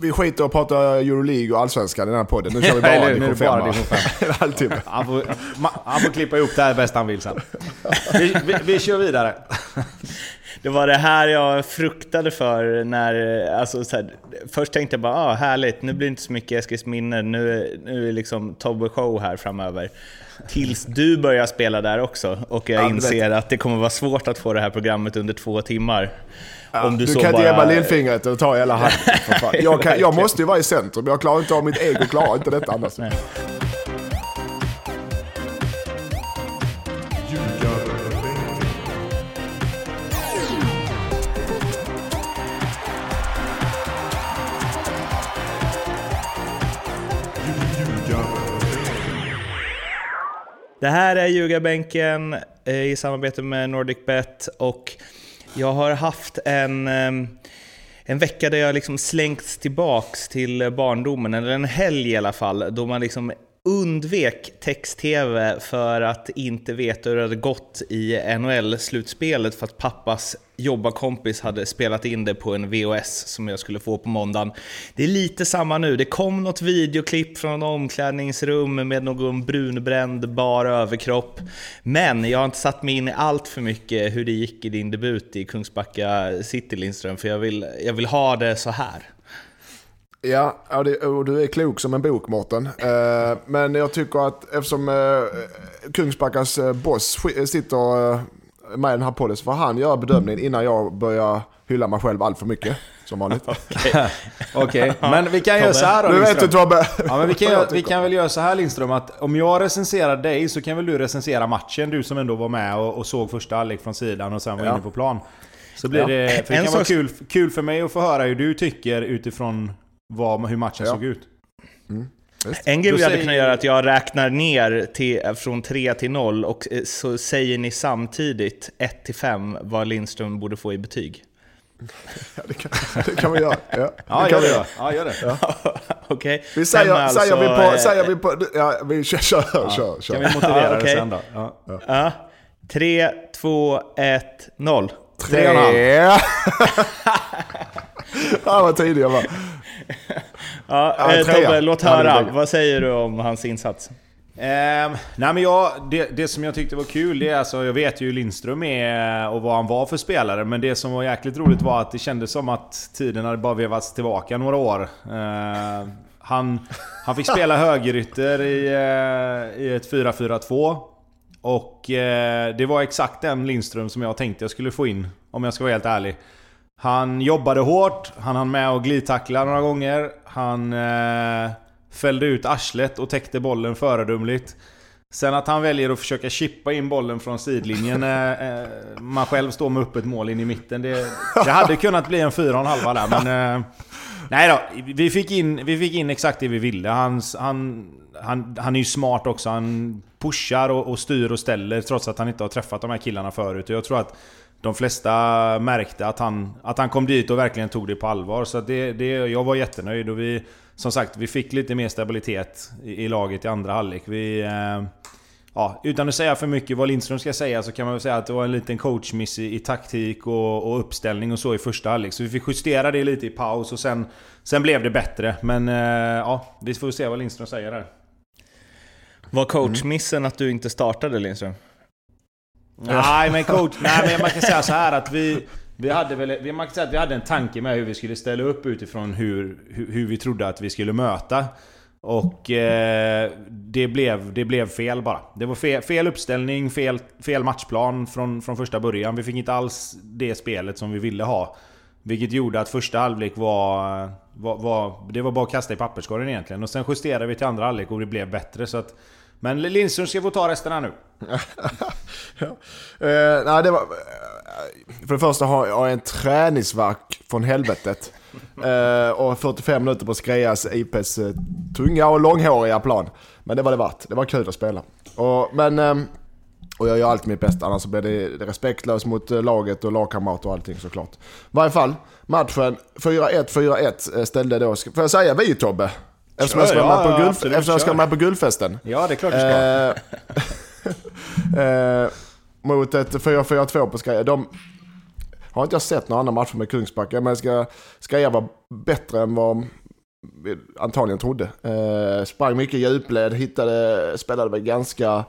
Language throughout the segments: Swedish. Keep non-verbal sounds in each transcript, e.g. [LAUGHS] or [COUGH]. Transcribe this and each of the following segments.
vi skiter och pratar Euroleague och Allsvenskan i den här podden. Nu kör vi [LAUGHS] bara division det bara 5. division Alltid. Han får, han får klippa ihop det här bäst han vill sen. Vi, vi, vi kör vidare. [LAUGHS] Det var det här jag fruktade för när, alltså så här, först tänkte jag bara ah, härligt, nu blir det inte så mycket Eskilsminne, nu, nu är liksom Tobbe show här framöver. Tills du börjar spela där också och jag inser att det kommer vara svårt att få det här programmet under två timmar. Om du, Du så kan inte ge mig lillfingret och ta hela handen. [LAUGHS] Jag, kan, jag måste ju vara i centrum. Jag klarar inte av mitt ego, klarar inte detta annars. Nej. Det här är Ljugarbänken eh, i samarbete med NordicBet och jag har haft en, ehm, en vecka där jag liksom slängts tillbaks till barndomen, eller en helg i alla fall, då man liksom undvek text-tv för att inte veta hur det hade gått i NHL-slutspelet för att pappas jobbarkompis hade spelat in det på en VHS som jag skulle få på måndagen. Det är lite samma nu. Det kom något videoklipp från en omklädningsrum med någon brunbränd bar överkropp. Men jag har inte satt mig in i allt för mycket hur det gick i din debut i Kungsbacka City Lindström, för jag vill, jag vill ha det så här. Ja, och du är klok som en bok Mårten. Eh, men jag tycker att eftersom eh, Kungsbackas eh, boss sitter med i den här podden så får han göra bedömningen innan jag börjar hylla mig själv allt för mycket. Som vanligt. [LAUGHS] Okej, men vi kan [LAUGHS] göra så här då Du vet Lindström. inte vad... Ja, men vi, kan, [LAUGHS] vi kan väl göra så här Lindström att om jag recenserar dig så kan väl du recensera matchen, du som ändå var med och, och såg första halvlek från sidan och sen var Ja. inne på plan. Så blir Ja. det, för det kan vara kul, kul för mig att få höra hur du tycker utifrån vad, hur matchen ja. såg ut. Mm. En grej vi hade kunnat göra är att jag räknar ner till, från 3 till 0 och eh, så säger ni samtidigt 1 till 5 vad Lindström borde få i betyg. [LAUGHS] Ja, det, kan, det kan vi göra. Ja, [LAUGHS] ja, gör, vi det. Göra. ja gör det. Ja. [LAUGHS] okay. Vi säger, alltså, säger, vi alltså, på... Eh, säger vi eh, på ja, vi kör, kör, ja. kör, kör. Kan vi motivera ja, okay. det sen då? Ja. Ja. 3, 2, 1, 0. 3,5. Han vad tidig, jag var! Ja, ja, eh, Tobbe, låt höra. Vad säger du om hans insats? Eh, nej men jag, det, det, som jag tyckte var kul, det är alltså, jag vet ju Lindström är och vad han var för spelare. Men det som var jäkligt roligt var att det kändes som att tiden hade bara vevats tillbaka några år. Eh, han, han fick spela [LAUGHS] högerytter i, eh, i ett 4-4-2. Och eh, det var exakt den Lindström som jag tänkte jag skulle få in, om jag ska vara helt ärlig. Han jobbade hårt, han hann med att glidtackla några gånger. Han eh, fällde ut arslet och täckte bollen föredömligt. Sen att han väljer att försöka chippa in bollen från sidlinjen när eh, man själv står med öppet mål in i mitten. Det, det hade kunnat bli en 4,5 där men... Eh, nej då, vi fick, in, vi fick in exakt det vi ville. Han, han, han, han är ju smart också. Han pushar och, och styr och ställer trots att han inte har träffat de här killarna förut. Och jag tror att de flesta märkte att han, att han kom dit och verkligen tog det på allvar. Så det, det, jag var jättenöjd och vi... Som sagt, vi fick lite mer stabilitet i, i laget i andra halvlek. Vi... Eh, ja, utan att säga för mycket vad Lindström ska säga så kan man väl säga att det var en liten coachmiss i, i taktik och, och uppställning och så i första halvlek. Så vi fick justera det lite i paus och sen, sen blev det bättre. Men eh, ja, vi får se vad Lindström säger där. Var coachmissen att du inte startade Lindström? Nej men coach, nej men man kan säga så här att vi... Vi hade väl, vi- man kan säga att vi hade en tanke med hur vi skulle ställa upp utifrån hur, hur, hur vi trodde att vi skulle möta. Och eh, det, blev, det blev fel bara. Det var fel, fel uppställning, fel, fel matchplan från, från första början. Vi fick inte alls det spelet som vi ville ha. Vilket gjorde att första halvlek var, var, var... Det var bara att kasta i papperskorgen egentligen. Och sen justerade vi till andra halvlek och det blev bättre. Så att, men Lindström ska få ta resten här nu. [LAUGHS] Ja. Eh, nej, det var, eh, för det första har jag en träningsvärk från helvetet. Eh, och 45 minuter på Skreas IPs eh, tunga och långhåriga plan. Men det var det värt. Det var kul att spela. Och, men, eh, och jag gör alltid mitt bästa, annars blir det respektlöst mot eh, laget och lagkamrater och allting såklart. I varje fall, matchen 4-1, 4-1 ställde då, får jag säga vi Tobbe? Eftersom jag ska ja, ja, guld, absolut, eftersom jag ska vara med på guldfesten. Ja, det är klart du ska. Eh, [LAUGHS] eh, mot ett 4-4-2 på Skreja. De har inte jag sett några andra matcher med Kungsbacka, men ska Skreja vara bättre än vad vi antagligen trodde. Eh, sprang mycket djupled, hittade, spelade väl ganska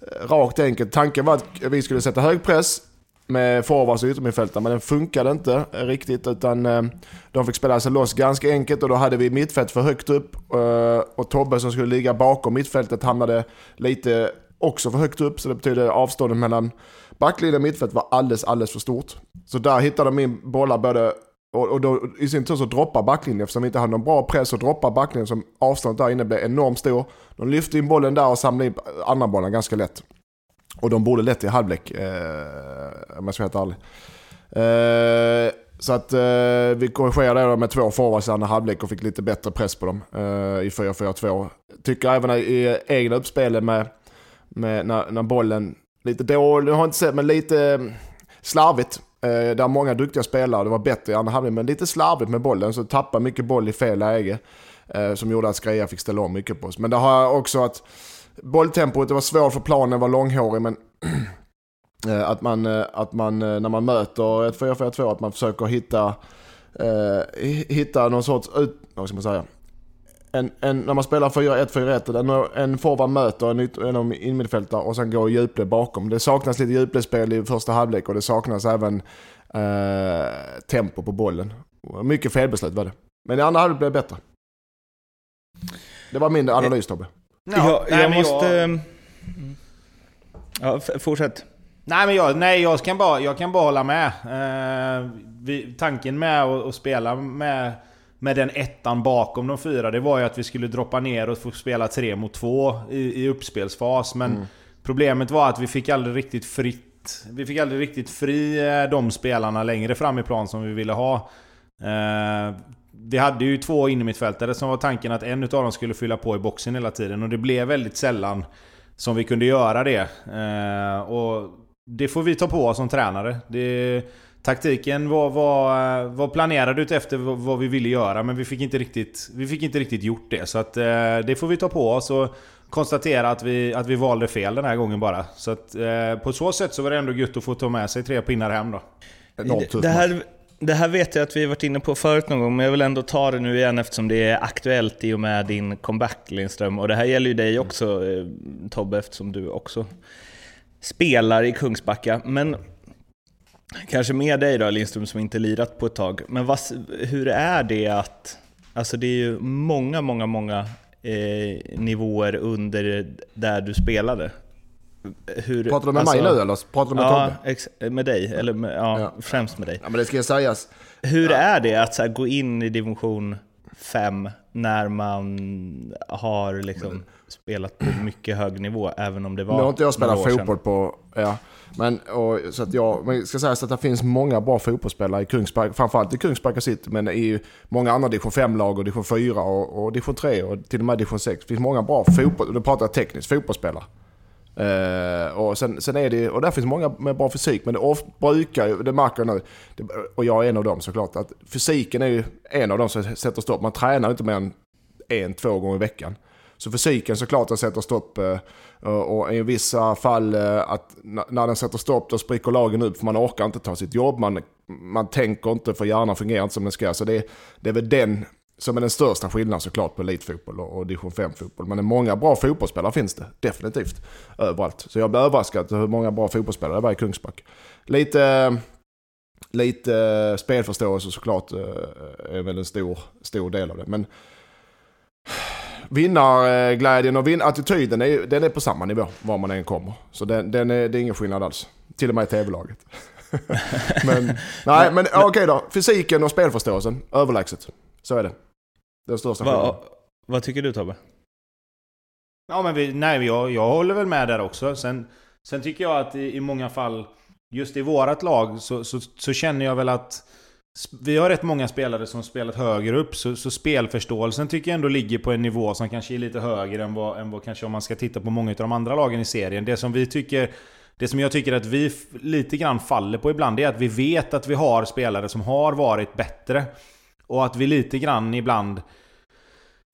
eh, rakt enkelt. Tanken var att vi skulle sätta hög press med forwards alltså och yttermittfältare, men den funkade inte riktigt. Utan eh, de fick spela sig loss ganska enkelt och då hade vi mittfält för högt upp. Eh, och Tobbe som skulle ligga bakom mittfältet hamnade lite också för högt upp. Så det betyder avståndet mellan backlinjen och mittfält var alldeles, alldeles för stort. Så där hittade de min bollar både och, och då i sin tur så droppar backlinjen eftersom vi inte hade någon bra press så droppar backlinjen som avståndet där inne blev enormt stor. De lyfte in bollen där och samlade in andra bollen ganska lätt. Och de borde lätt i halvlek, eh, om jag ska vara helt ärlig. Eh, så att eh, vi korrigerade det med två forwards i andra halvlek och fick lite bättre press på dem eh, i 4-4-2. Tycker även i egna uppspelet med, med när, när bollen lite dålig, jag har inte sett, men lite eh, slarvigt. Eh, där många duktiga spelare, det var bättre i andra halvlek, men lite slarvigt med bollen. Så tappade mycket boll i fel läge. Eh, som gjorde att Skreja fick ställa om mycket på oss. Men det har också att bolltempot, det var svårt för planen var långhårig, men [CLEARS THROAT] eh, att man, eh, att man eh, när man möter ett 4-4-2, att man försöker hitta, eh, hitta någon sorts, ut, vad ska man säga, en, en, när man spelar 4-1-4-1, en, en forward möter en, en innermittfältare och sen går djupled bakom. Det saknas lite djupledsspel i första halvlek och det saknas även eh, tempo på bollen. Mycket felbeslut var det. Men i andra halvlek blev det bättre. Det var min analys Tobbe. Ja, jag, jag måste... Jag... Ja, fortsätt. Nej, men jag, nej, jag, kan bara, jag kan bara hålla med. Eh, vi, tanken med att spela med med den ettan bakom de fyra, det var ju att vi skulle droppa ner och få spela tre mot två i, i uppspelsfas. Men mm. problemet var att vi fick aldrig riktigt fritt... Vi fick aldrig riktigt fri eh, de spelarna längre fram i plan som vi ville ha. Eh, vi hade ju två innermittfältare som var tanken att en av dem skulle fylla på i boxen hela tiden. Och det blev väldigt sällan som vi kunde göra det. Eh, och det får vi ta på oss som tränare. Det, Taktiken var, var, var planerad utefter vad vi ville göra men vi fick inte riktigt, vi fick inte riktigt gjort det. Så att, eh, det får vi ta på oss och konstatera att vi, att vi valde fel den här gången bara. Så att, eh, på så sätt så var det ändå gött att få ta med sig tre pinnar hem då. Det här, det här vet jag att vi varit inne på förut någon gång, men jag vill ändå ta det nu igen eftersom det är aktuellt i och med din comeback Lindström. Och det här gäller ju dig också eh, Tobbe, eftersom du också spelar i Kungsbacka. Men Kanske mer dig då Lindström som inte lirat på ett tag. Men vad, hur är det att... Alltså det är ju många, många, många eh, nivåer under där du spelade. Hur, pratar du med alltså, mig nu eller pratar du med ja, Tobbe? med dig. Eller med, ja, ja, främst med dig. Ja, men det ska sägas. Hur ja. är det att här, gå in i division 5 när man har liksom spelat på mycket hög nivå, även om det var Nu har inte jag spelat fotboll på... Ja. Men, och, så att jag, men ska säga att det finns många bra fotbollsspelare i Kungsbacka, framförallt i Kungsbacka City, men i många andra division 5-lag och division 4 och, och division 3 och till och med division 6. Det finns många bra fotboll, då pratar jag tekniskt, fotbollsspelare. Uh, och, sen, sen är det, och där finns många med bra fysik, men det of, brukar ju, det märker jag nu, det, och jag är en av dem såklart, att fysiken är ju en av dem som sätter stopp. Man tränar inte mer än en, två gånger i veckan. Så fysiken såklart den sätter stopp. Uh, och i vissa fall uh, att när den sätter stopp då spricker lagen upp för man orkar inte ta sitt jobb. Man, man tänker inte för hjärnan fungerar inte som den ska. Så det, det är väl den som är den största skillnaden såklart på elitfotboll och division 5-fotboll. Men många bra fotbollsspelare finns det, definitivt. Överallt. Så jag blir överraskad hur många bra fotbollsspelare det var i Kungsback. Lite, lite spelförståelse såklart eh, är väl en stor, stor del av det. Men vinnarglädjen och vin attityden är, den är på samma nivå var man än kommer. Så den, den är, det är ingen skillnad alls. Till och med i tv-laget. [LAUGHS] men [LAUGHS] nej, men okej okay då. Fysiken och spelförståelsen, överlägset. Så är det. Den största skillnaden. Va, vad tycker du Tobbe? Ja men vi, nej, jag, jag håller väl med där också. Sen, sen tycker jag att i, i många fall, just i vårat lag, så, så, så, känner jag väl att vi har rätt många spelare som spelat högre upp, så, så, spelförståelsen tycker jag ändå ligger på en nivå som kanske är lite högre än vad, än vad kanske om man ska titta på många av de andra lagen i serien. Det som vi tycker det som jag tycker att vi lite grann faller på ibland, är att vi vet att vi har spelare som har varit bättre. Och att vi lite grann ibland...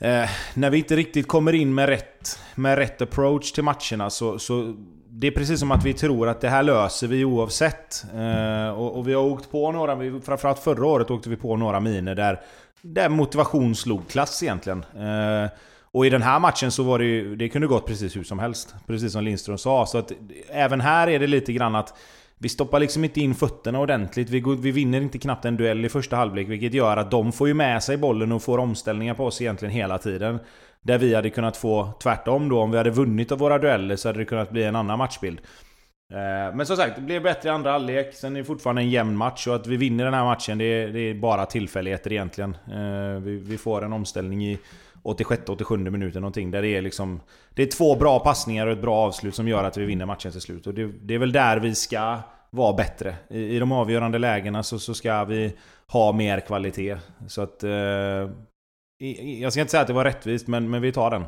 Eh, när vi inte riktigt kommer in med rätt, med rätt approach till matcherna så, så... Det är precis som att vi tror att det här löser vi oavsett. Eh, och, och, vi har åkt på några, framförallt förra året åkte vi på några miner där där motivation slog klass egentligen. Eh, och i den här matchen så var det ju, det kunde gått precis hur som helst. Precis som Lindström sa. Så att även här är det lite grann att vi stoppar liksom inte in fötterna ordentligt. Vi, går, vi vinner inte knappt en duell i första halvlek, vilket gör att de får ju med sig bollen och får omställningar på oss egentligen hela tiden. Där vi hade kunnat få tvärtom då. Om vi hade vunnit av våra dueller så hade det kunnat bli en annan matchbild. Eh, men som sagt, det blev bättre i andra halvlek. Sen är det fortfarande en jämn match. Och att vi vinner den här matchen, det är, det är bara tillfälligheter egentligen. Eh, vi, vi får en omställning i 86-87 minuten någonting. Där det är liksom... Det är två bra passningar och ett bra avslut som gör att vi vinner matchen till slut. Och det, det är väl där vi ska vara bättre. I, i de avgörande lägena så, så ska vi ha mer kvalitet. Så att... Eh, jag ska inte säga att det var rättvist, men, men vi tar den.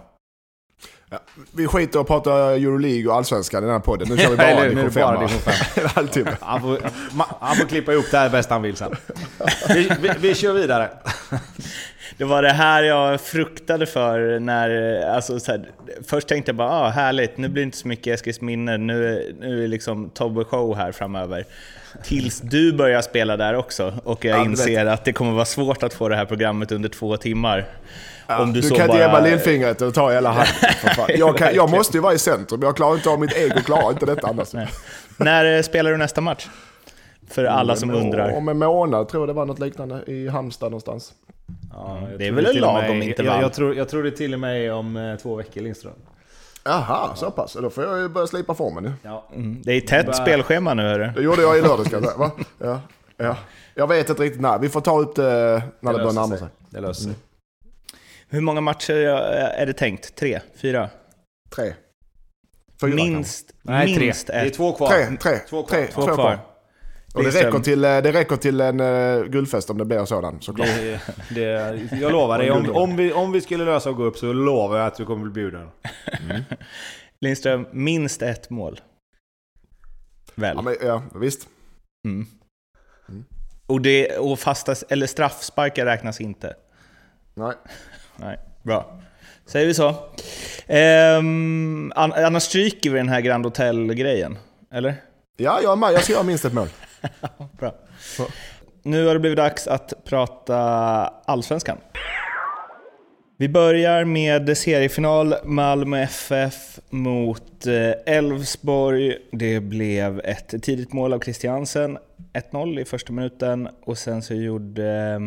Ja, vi skiter och pratar Euroleague och Allsvenskan i den här podden. Nu kör vi [LAUGHS] bara division 5. [LAUGHS] Alltid. Han får, han får klippa ihop det här bäst han vill sen. Vi, vi, vi kör vidare. [LAUGHS] Det var det här jag fruktade för när, alltså så här, först tänkte jag bara ah, härligt, nu blir det inte så mycket Eskilsminne, nu, nu är liksom Tobbe show här framöver. Tills du börjar spela där också och jag inser att det kommer vara svårt att få det här programmet under två timmar. Ja, du, du kan inte ge mig lillfingret och ta hela handen. [LAUGHS] Jag, kan, jag måste ju vara i centrum, jag klarar inte av mitt ego, klarar inte detta annars. Nej. När eh, spelar du nästa match? För alla som undrar. Om en månad tror jag det var något liknande i Halmstad någonstans. Ja, det är väl en lagom intervall? Jag, jag, tror, jag tror det till och med är om eh, två veckor Lindström. Jaha, så pass. Då får jag ju börja slipa formen nu. Ja. Mm. Det är tätt Bara... spelschema nu hörru. Det gjorde jag i lördags kan [LAUGHS] jag Va? Ja. ja. Jag vet inte riktigt när. Vi får ta ut det när det, det börjar närma sig. Det löser sig. Mm. Hur många matcher är det tänkt? Tre? Fyra? Tre. Fyra minst, Nej, minst tre. Ett. Det är två kvar. Tre, tre, två kvar. Tre, två, två kvar. Och det räcker, till, eh, det räcker till en uh, guldfest om det blir en sådan såklart. Det, det, jag lovar dig, om, om, vi, om vi skulle lösa och gå upp så lovar jag att du kommer bli bjuden. Mm. Lindström, minst ett mål. Väl? Ja, men, ja visst. Mm. Mm. Och, det, och fasta, eller straffsparkar räknas inte? Nej. Nej, bra. Säger vi så. Um, annars stryker vi den här Grand Hotel-grejen, eller? Ja, jag är med. Jag ska göra minst ett mål. [LAUGHS] Bra. Så. Nu har det blivit dags att prata Allsvenskan. Vi börjar med seriefinal Malmö FF mot eh, Elfsborg. Det blev ett tidigt mål av Christiansen, 1-0 i första minuten och sen så gjorde eh,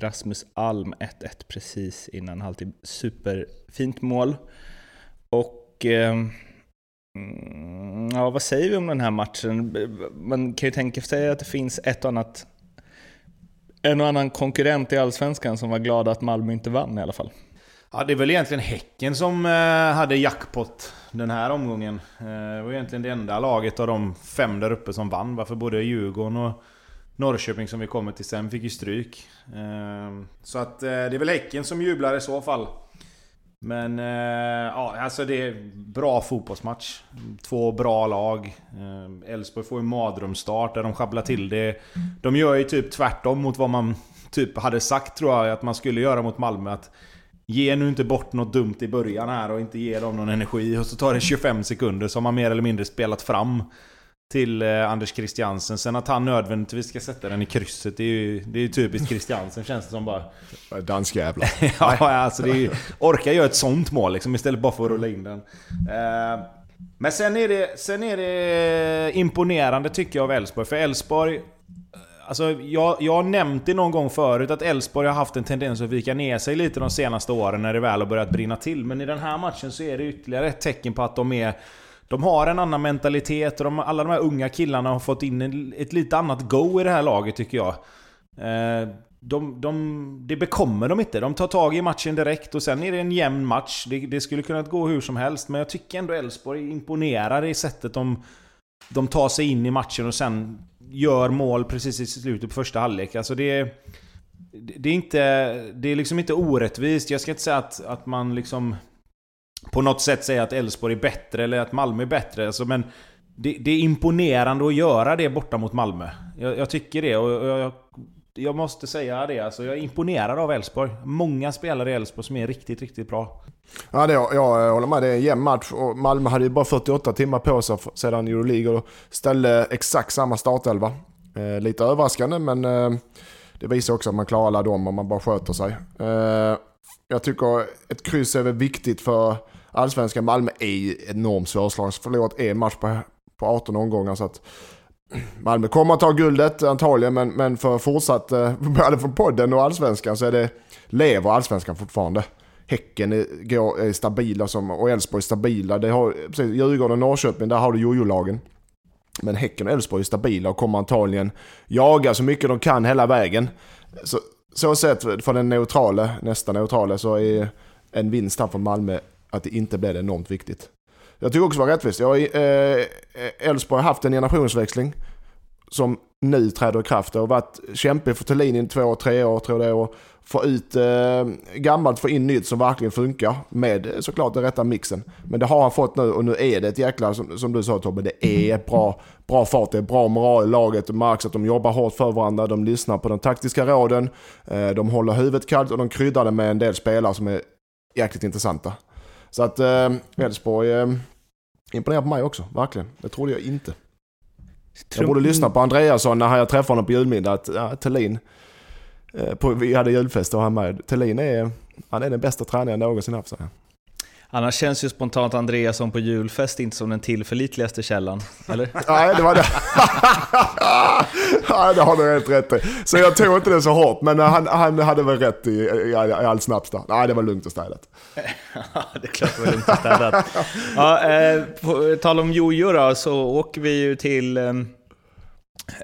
Rasmus Alm 1-1 precis innan halvtid. Superfint mål. Och eh, Mm, ja, vad säger vi om den här matchen? Man kan ju tänka sig att det finns ett och annat en och annan konkurrent i Allsvenskan som var glada att Malmö inte vann i alla fall. Ja, det är väl egentligen Häcken som eh, hade jackpot den här omgången. Eh, det var egentligen det enda laget av de fem där uppe som vann. Varför både Djurgården och Norrköping som vi kommer till sen fick ju stryk. Eh, så att det är väl Häcken som jublar i så fall. Men eh, ja, alltså det är bra fotbollsmatch. Två bra lag. Eh, Elfsborg eh, får en madrumstart där de sjabblar till det. De gör ju typ tvärtom mot vad man typ hade sagt tror jag att man skulle göra mot Malmö. Att Ge nu inte bort något dumt i början här och inte ge dem någon energi. Och så tar det 25 sekunder så har man mer eller mindre spelat fram till eh, Anders Christiansen. Sen att han nödvändigtvis ska sätta den i krysset, det är ju, det är ju typiskt Christiansen känns det som bara. Danskjävlar. [LAUGHS] ja, alltså det är ju, Orka göra ett sånt mål liksom, istället bara för att rulla in den. Eh, men sen är, det, sen är det imponerande tycker jag av Elfsborg. För Elfsborg... Alltså jag, jag har nämnt det någon gång förut att Elfsborg har haft en tendens att vika ner sig lite de senaste åren när det väl har börjat brinna till. Men i den här matchen så är det ytterligare ett tecken på att de är de har en annan mentalitet och de, alla de här unga killarna har fått in ett lite annat go i det här laget tycker jag. Eh, de, de, det bekommer de inte. De tar tag i matchen direkt och sen är det en jämn match. Det, det skulle kunna gå hur som helst, men jag tycker ändå Elfsborg imponerar i sättet de, de tar sig in i matchen och sen gör mål precis i slutet på första halvlek. Alltså det, det är inte... Det är liksom inte orättvist. Jag ska inte säga att, att man liksom på något sätt säga att Elfsborg är bättre eller att Malmö är bättre. Alltså, men det, det, är imponerande att göra det borta mot Malmö. Jag, jag tycker det och jag, jag, måste säga det. Alltså, jag är imponerad av Elfsborg. Många spelare i Elfsborg som är riktigt, riktigt bra. Ja, det, jag håller med. Det är en jämn match. Och Malmö hade ju bara 48 timmar på sig sedan Euroleague och ställde exakt samma startelva. Eh, lite överraskande men eh, det visar också att man klarar alla dem om man bara sköter sig. Eh, jag tycker ett kryss är väl viktigt för allsvenskan. Malmö är enormt svårslaget. Förlorat en match på, på 18 omgångar. Så att Malmö kommer att ta guldet antagligen, men, men för fortsatt, eh, [LAUGHS] både för podden och allsvenskan så är det, lever allsvenskan fortfarande. Häcken är, går, är stabila som, och Elfsborg är stabila. Det har, precis, Djurgården och Norrköping, där har du jojo-lagen. Men Häcken och Elfsborg är stabila och kommer antagligen jaga så mycket de kan hela vägen. Så, så sett för den neutrale, nästa neutrale, så är en vinst här för Malmö att det inte blir enormt viktigt. Jag tycker också det var rättvist. Eh, Elfsborg har haft en generationsväxling som nu träder i kraft. Det har varit kämpigt för Thelin i två, tre år tror jag. Och få ut eh, gammalt, få in nytt som verkligen funkar med eh, såklart den rätta mixen. Men det har han fått nu och nu är det ett jäkla, som, som du sa Tobbe, det är bra, bra fart, det är bra moral i laget. Det märks att de jobbar hårt för varandra, de lyssnar på de taktiska råden, eh, de håller huvudet kallt och de kryddar det med en del spelare som är jäkligt intressanta. Så att eh, Elfsborg eh, imponerar på mig också, verkligen. Det trodde jag inte. Jag borde lyssna på Andreasson när jag träffade honom på julmiddag. Att ja, Thelin, eh, på, vi hade julfest och han med. Thelin är, han är den bästa tränaren jag någonsin haft. Så. Annars känns ju spontant Andreasson på julfest inte som den tillförlitligaste källan, eller? [LAUGHS] Nej, det var det. Nej, det har du helt rätt i. Så jag tog inte det så hårt, men han, han hade väl rätt i, i, i all snaps där. Nej, det var lugnt och städat. det är klart det var lugnt och städat. Ja, eh, på tal om jojo då, så åker vi ju till eh,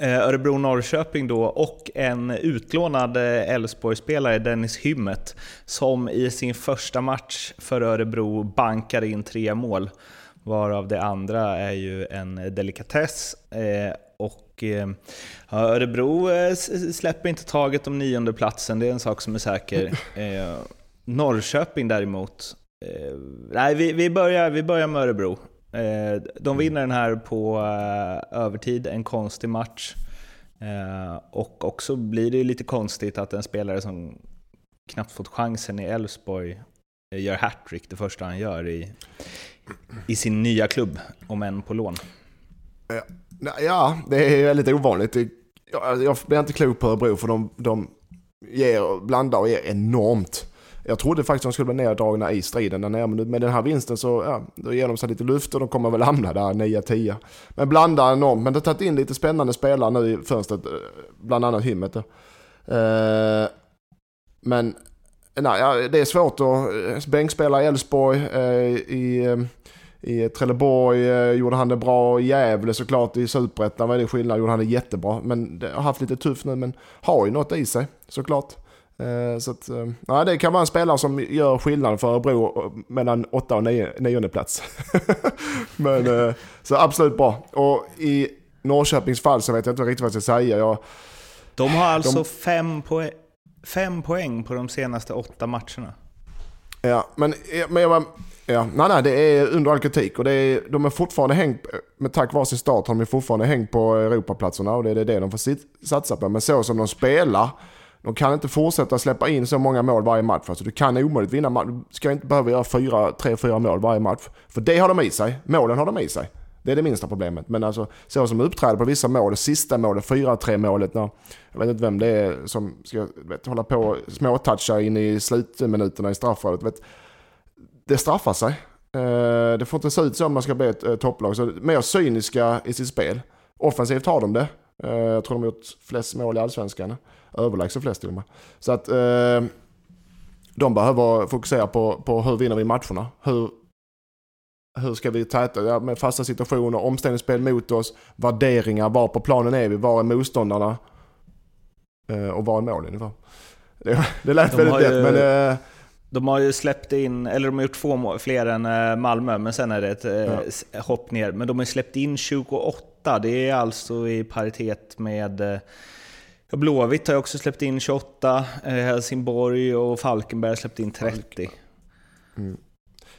Örebro-Norrköping då och en utlånad Elfsborg-spelare, Dennis Hymmet, som i sin första match för Örebro bankar in tre mål. Varav det andra är ju en delikatess. Eh, och eh, Örebro eh, släpper inte taget om nionde platsen, det är en sak som är säker. [LAUGHS] Eh, Norrköping däremot, eh, nej vi, vi, börjar, vi börjar med Örebro. Eh, de vinner den här på eh, övertid, en konstig match. Eh, och också blir det lite konstigt att en spelare som knappt fått chansen i Elfsborg gör hattrick det första han gör i, i sin nya klubb, om än på lån. Ja, det är väldigt ovanligt. Jag, alltså, jag blir inte klok på Örebro för de, de ger, blandar och ger enormt. Jag trodde faktiskt de skulle bli neddragna i striden där nere, men med den här vinsten så ja, då ger de sig lite luft och de kommer väl hamna där 9-10. Men blandar enormt, men det har tagit in lite spännande spelare nu i fönstret, eh, bland annat Himmet. Eh, men nej, det är svårt att eh, bänkspela i Elfsborg, eh, i, eh, i Trelleborg eh, gjorde han det bra, i Gävle såklart, i Superettan var det skillnad, gjorde han det jättebra. Men det har haft lite tufft nu, men har ju något i sig såklart. Eh, så att, eh, ja, det kan vara en spelare som gör skillnad för Örebro mellan 8 och 9, 9 plats. [LAUGHS] Men, eh, så absolut bra. Och i Norrköpings fall så vet jag inte riktigt vad jag ska säga. Jag, de har alltså de, fem, poäng, fem poäng på de senaste åtta matcherna. Ja, men, men jag, ja, nej, nej, det är under all kritik. Och det är, de är fortfarande hängt, med tack vare sin start har de fortfarande hängt på Europaplatserna och det är det de får satsa på. Men så som de spelar de kan inte fortsätta släppa in så många mål varje match. Alltså, du kan omöjligt vinna. Du ska inte behöva göra fyra, tre, fyra mål varje match. För det har de i sig. Målen har de i sig. Det är det minsta problemet. Men alltså så som uppträder på vissa mål, det sista målet, 4-3 målet, när, jag vet inte vem det är som ska vet, hålla på och småtoucha in i slutminuterna i straffområdet. Det straffar sig. Eh, det får inte se ut så om man ska bli ett eh, topplag. Så mer cyniska i sitt spel. Offensivt har de det. Eh, jag tror de har gjort flest mål i allsvenskan överlägset flest till och med. Så att eh, de behöver fokusera på, på hur vinner vi matcherna. Hur, hur ska vi täta ja, med fasta situationer, omställningsspel mot oss, värderingar, var på planen är vi, var är motståndarna eh, och var är målen ungefär. [LAUGHS] Det, det lät de väldigt lätt ju, men... Eh, de har ju släppt in, eller de har gjort två mål, fler än eh, Malmö, men sen är det ett eh, ja. hopp ner. Men de har släppt in 28, det är alltså i paritet med eh, Blåvitt har också släppt in 28, eh, Helsingborg och Falkenberg har släppt in 30. Mm.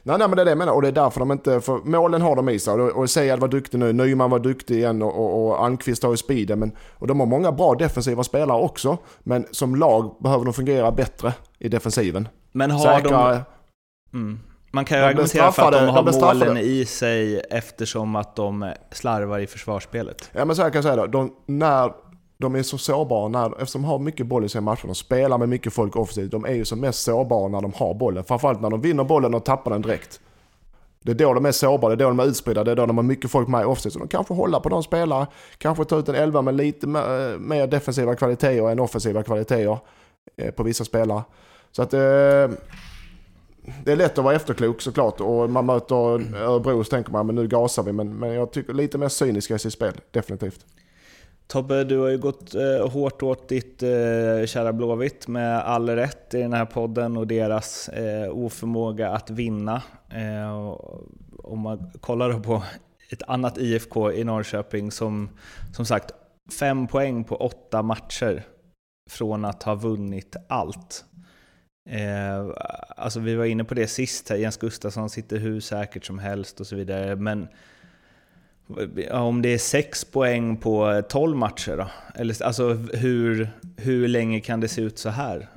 Nej, nej, men det är det jag menar. Och det är därför de inte... För målen har de i sig. Och, och Sejad var duktig nu, Nyman var duktig igen och, och, och Almqvist har ju speeden. Men, och de har många bra defensiva spelare också. Men som lag behöver de fungera bättre i defensiven. Men har Säkra, de... Mm. Man kan ju argumentera för att de har de målen i sig eftersom att de slarvar i försvarsspelet. Ja men så här kan jag säga då. De, när de är så sårbara när, eftersom de har mycket boll i sina matcher. De spelar med mycket folk offensivt. De är ju som mest sårbara när de har bollen. Framförallt när de vinner bollen och tappar den direkt. Det är då de är sårbara, det är då de är utspridda, det är då de har mycket folk med i offset. Så de kanske håller på de spelare, kanske ta ut en elva med lite mer eh, defensiva kvaliteter än offensiva kvaliteter eh, på vissa spelare. Så att eh, det är lätt att vara efterklok såklart och man möter Örebro så tänker man men nu gasar vi. Men, men jag tycker lite mer cyniska i sitt spel, definitivt. Tobbe, du har ju gått eh, hårt åt ditt eh, kära Blåvitt med all rätt i den här podden och deras eh, oförmåga att vinna. Eh, om man kollar på ett annat IFK i Norrköping som som sagt fem poäng på åtta matcher från att ha vunnit allt. Eh, alltså vi var inne på det sist här, Jens Gustafsson sitter hur säkert som helst och så vidare. Men om det är 6 poäng på 12 matcher då? Eller, alltså hur, hur länge kan det se ut så här?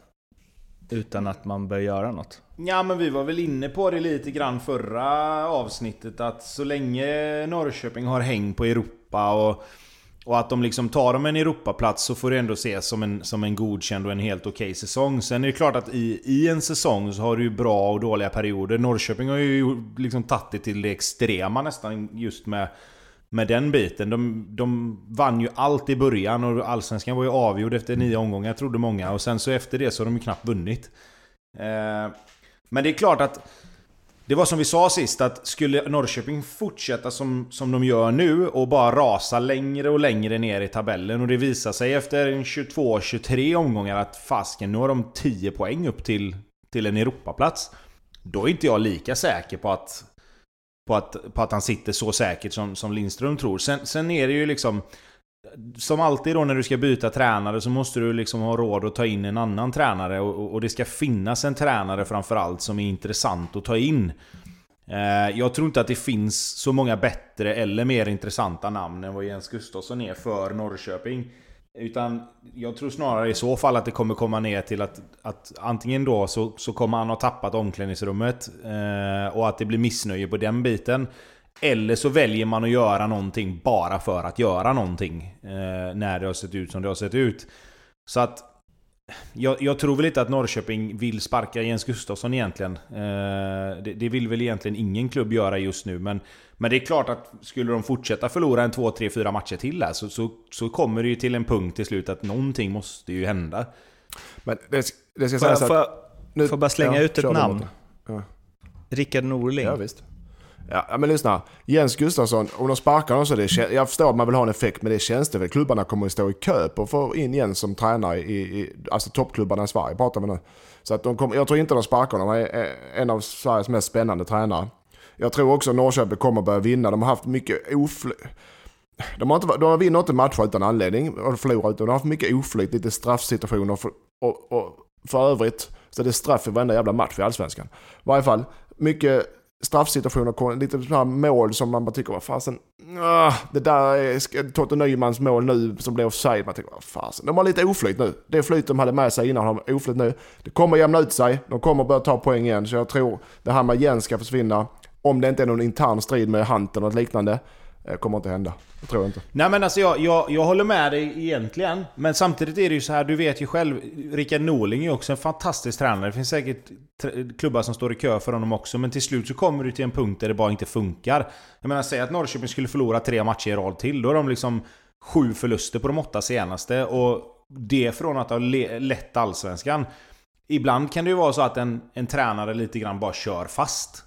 Utan att man bör göra något? Ja men vi var väl inne på det lite grann förra avsnittet att så länge Norrköping har häng på Europa och och att de liksom tar dem en Europaplats så får det ändå ses som en, som en godkänd och en helt okej okay säsong. Sen är det klart att i, i en säsong så har du ju bra och dåliga perioder. Norrköping har ju liksom tagit det till det extrema nästan just med, med den biten. De, de vann ju allt i början och Allsvenskan var ju avgjord efter nio omgångar trodde många. Och sen så efter det så har de ju knappt vunnit. Eh, men det är klart att det var som vi sa sist, att skulle Norrköping fortsätta som, som de gör nu och bara rasa längre och längre ner i tabellen och det visar sig efter 22-23 omgångar att fasken, nu har de 10 poäng upp till, till en Europaplats. Då är inte jag lika säker på att, på att, på att han sitter så säkert som, som Lindström tror. Sen, sen är det ju liksom som alltid då när du ska byta tränare så måste du liksom ha råd att ta in en annan tränare och, och det ska finnas en tränare framförallt som är intressant att ta in. Eh, jag tror inte att det finns så många bättre eller mer intressanta namn än vad Jens Gustafsson är för Norrköping. Utan jag tror snarare i så fall att det kommer komma ner till att, att antingen då så, så kommer han ha tappat omklädningsrummet eh, och att det blir missnöje på den biten. Eller så väljer man att göra någonting bara för att göra någonting. Eh, när det har sett ut som det har sett ut. Så att... Jag, jag tror väl inte att Norrköping vill sparka Jens Gustafsson egentligen. Eh, det, det, vill väl egentligen ingen klubb göra just nu. Men, men det är klart att skulle de fortsätta förlora en 2, 3, 4 matcher till här så, så, så kommer det ju till en punkt till slut att någonting måste ju hända. Men det, det ska sägas att... Får jag, nu, får bara slänga ja, ut ett namn? Ja. Rickard Norling. Ja, visst. Ja, men lyssna. Jens Gustafsson, om de sparkar honom så det, jag förstår att man vill ha en effekt, men det är tjänstefel. Klubbarna kommer att stå i kö på att få in Jens som tränare i, i alltså toppklubbarna i Sverige, pratar vi nu. Så att de kommer... jag tror inte de sparkar honom. Han är en av Sveriges mest spännande tränare. Jag tror också Norrköping kommer börja vinna. De har haft mycket oflyt. De har, inte, de vinner inte matcher utan anledning och förlorar utan de har haft mycket oflyt, lite straffsituationer för, och, och för övrigt så det är straff i varenda jävla match i Allsvenskan. I varje fall, mycket straffsituationer, lite sådana mål som man bara tycker, vad fasen, ah, det där är Totte Nymans mål nu som blev offside. Man tänker, vad fasen, de har lite oflyt nu. Det flyt de hade med sig innan har oflyt nu. Det kommer jämna ut sig, de kommer börja ta poäng igen. Så jag tror det här med Jens ska försvinna. Om det inte är någon intern strid med Hunter eller liknande. Det kommer inte hända. Det tror jag inte. Nej men alltså jag, jag, jag håller med dig egentligen. Men samtidigt är det ju så här, du vet ju själv. Rickard Norling är också en fantastisk tränare. Det finns säkert klubbar som står i kö för honom också. Men till slut så kommer du till en punkt där det bara inte funkar. Jag menar, säg att Norrköping skulle förlora tre matcher i rad till. Då är de liksom sju förluster på de åtta senaste. Och det från att ha lett Allsvenskan. Ibland kan det ju vara så att en, en tränare lite grann bara kör fast.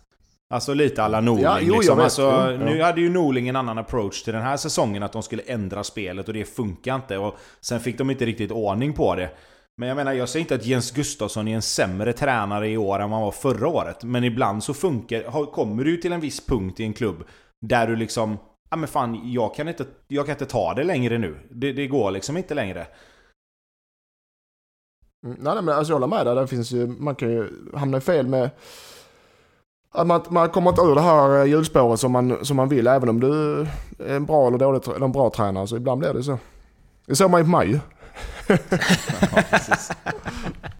Alltså lite alla Norling ja, jo, liksom. alltså, ja. Nu hade ju Norling en annan approach till den här säsongen. Att de skulle ändra spelet och det funkar inte. Och sen fick de inte riktigt ordning på det. Men jag menar, jag säger inte att Jens Gustafsson är en sämre tränare i år än vad han var förra året. Men ibland så funkar, kommer du till en viss punkt i en klubb där du liksom... Ja men fan, jag kan inte, jag kan inte ta det längre nu. Det, det går liksom inte längre. Mm, nej, men alltså jag håller med där. Det finns ju, man kan ju hamna fel med man, man kommer inte ur det här eh, hjulspåret som man, som man vill även om du är en bra eller dålig eller en bra tränare. Så ibland blir det så. Det såg man ju på mig [LAUGHS]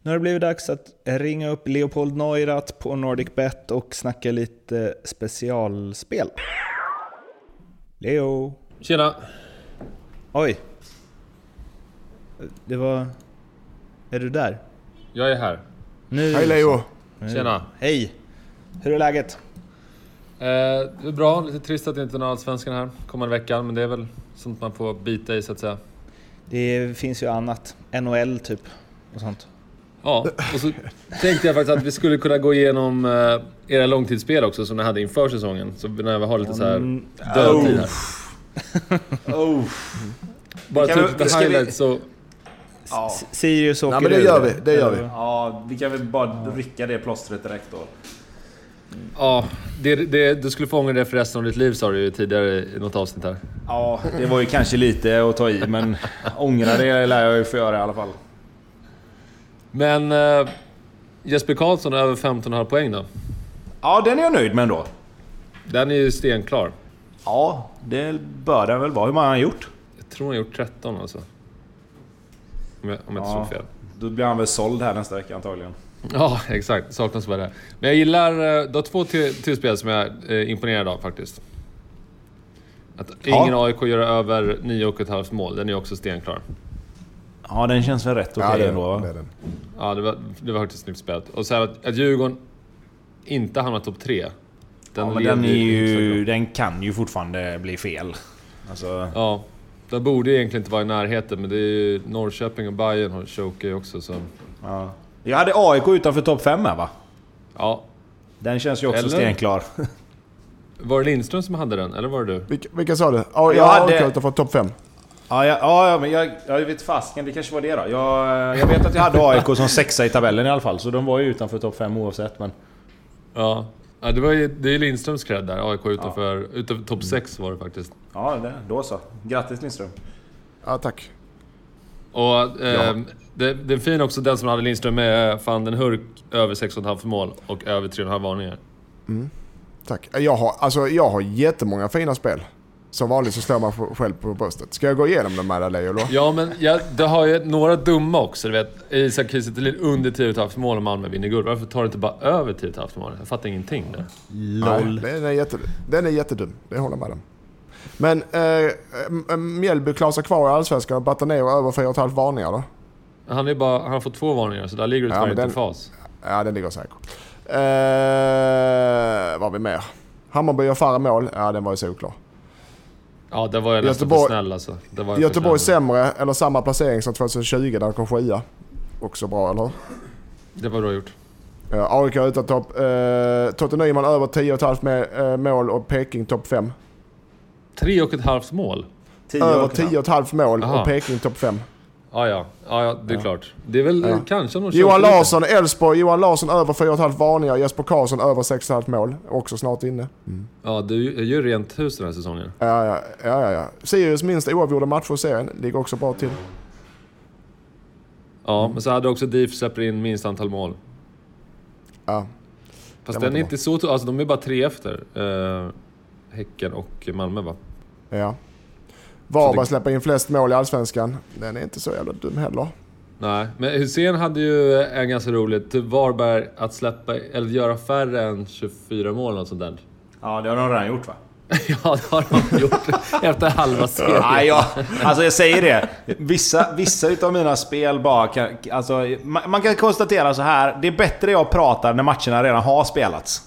Nu har det blivit dags att ringa upp Leopold Neurath på NordicBet och snacka lite specialspel. Leo! Tjena! Oj! Det var... Är du där? Jag är här. Nu. Hej Leo! Nu. Tjena. Hej! Hur är läget? Eh, det är bra, lite trist att det inte är någon Allsvenskan här kommande veckan, men det är väl sånt man får bita i så att säga. Det finns ju annat. NHL typ. Och sånt. Ja, och så tänkte jag faktiskt att vi skulle kunna gå igenom eh, era långtidsspel också som ni hade inför säsongen. Så när vi har lite så här Mm, dödtid här. Oh. Bara ta upp lite highlights så... Ja. Sirius åker Ja men det gör vi, det gör vi. ja, vi kan väl bara rycka det plåstret direkt då. Ja, det, det, du skulle få ångra det för resten av ditt liv sa du ju tidigare i något avsnitt här. Ja, det var ju kanske lite att ta i, men ångra det lär jag ju få göra i alla fall. Men eh, Jesper Karlsson över 15,5 poäng då? Ja, den är jag nöjd med ändå. Den är ju stenklar. Ja, det bör den väl vara. Hur många har han gjort? Jag tror han har gjort 13 alltså. Om jag, om jag inte Ja. såg fel. Då blir han väl såld här nästa vecka antagligen. Ja, exakt. Saknas bara det. Men jag gillar... eh, Du har två till, till spel som jag är eh, imponerad av faktiskt. Att Ja. ingen AIK gör över 9,5 mål, den är också stenklar. Ja, den känns väl rätt okej Ja, det, ändå. va? det den. Ja, det var, det var faktiskt snyggt spelat. Och så här att, att Djurgården inte hamnar topp 3. Den, ja, men den, är ju ju, den kan ju fortfarande bli fel. Alltså. Ja, den borde egentligen inte vara i närheten, men det är ju Norrköping och Bayern har chokat också så... ja. Jag hade AIK utanför topp 5 här va? Ja. Den känns ju också Eller? stenklar. Var det Lindström som hade den, eller var det du? Vilka, vilka sa du? Ja, Jag jag hade- AIK från topp 5. Ja, ja, ja, ja men jag, jag vet fasken, det kanske var det då. Jag, jag vet att jag hade AIK som sexa i tabellen i alla fall, så de var ju utanför topp 5 oavsett. Men... Ja. ja det, var ju, det är Lindströms cred där, AIK utanför, utanför topp 6 var det faktiskt. Ja, det, då så. Grattis Lindström. Ja, tack. Och eh, det, det är fin också den som hade Lindström med van den Hurk över 6,5 för mål och över 3,5 varningar. Tack. Jag har, alltså, jag har jättemånga fina spel. Som vanligt så slår man sig själv på bröstet. Ska jag gå igenom dem dig Leo då? Ja men jag, det har ju några dumma också. Du vet, Isak Kiese under 10,5 mål och Malmö vinner guld. Varför tar du inte bara över 10,5 mål? Jag fattar ingenting där. Nej, den, är jätte, den är jättedum. Det håller jag med om. Men eh, eh, Mjällby klarar sig kvar i Allsvenskan och Batanero över 4,5 varningar då? Han, är bara, han har fått två varningar så där ligger du Ja, tyvärr inte i fas. Ja, den ligger säkert. Eh, vad har vi mer? Hammarby gör färre mål. Ja, den var ju solklar. Ja, det var jag nästan för snäll alltså. Det var Göteborg snäll. sämre, eller samma placering som 2020 där de kom sjua. Också bra, eller hur? Det var bra gjort. Ja, AIK utan topp. Eh, Totte Nyman över 10,5 med, eh, mål och Peking topp 5. Tre och ett halvt mål? Tio Över och ett halvt. 10,5 mål Aha. och Peking topp 5. Ja, ja. Ja, ja det är Ja. klart. Det är väl Ja. kanske någon Johan. Larsson, Elfsborg. Johan Larsson över 4,5 varningar. Jesper Karlsson över 6,5 mål. Också snart inne. Ja, du är ju rent hus den här säsongen. Ja, ja, ja. ja. Sirius minst oavgjorda matcher i serien. Ligger också bra till. Ja, Mm. men så hade också DIF släpper in minst antal mål. Ja. Fast Den är inte inte så... Alltså de är bara tre efter. Eh, häcken och Malmö va? ja. Varberg det- släpper in flest mål i Allsvenskan. Den är inte så jävla dum heller. Nej, men Hussein hade ju en ganska roligt. Typ Varberg att släppa... Eller göra färre än 24 mål och sånt där. Ja, det har de redan gjort va? [LAUGHS] ja, det har de gjort [LAUGHS] efter halva serien. Nej, jag, alltså jag säger det. Vissa, vissa utav mina spel bara kan, alltså, man, man kan konstatera så här. Det är bättre jag pratar när matcherna redan har spelats.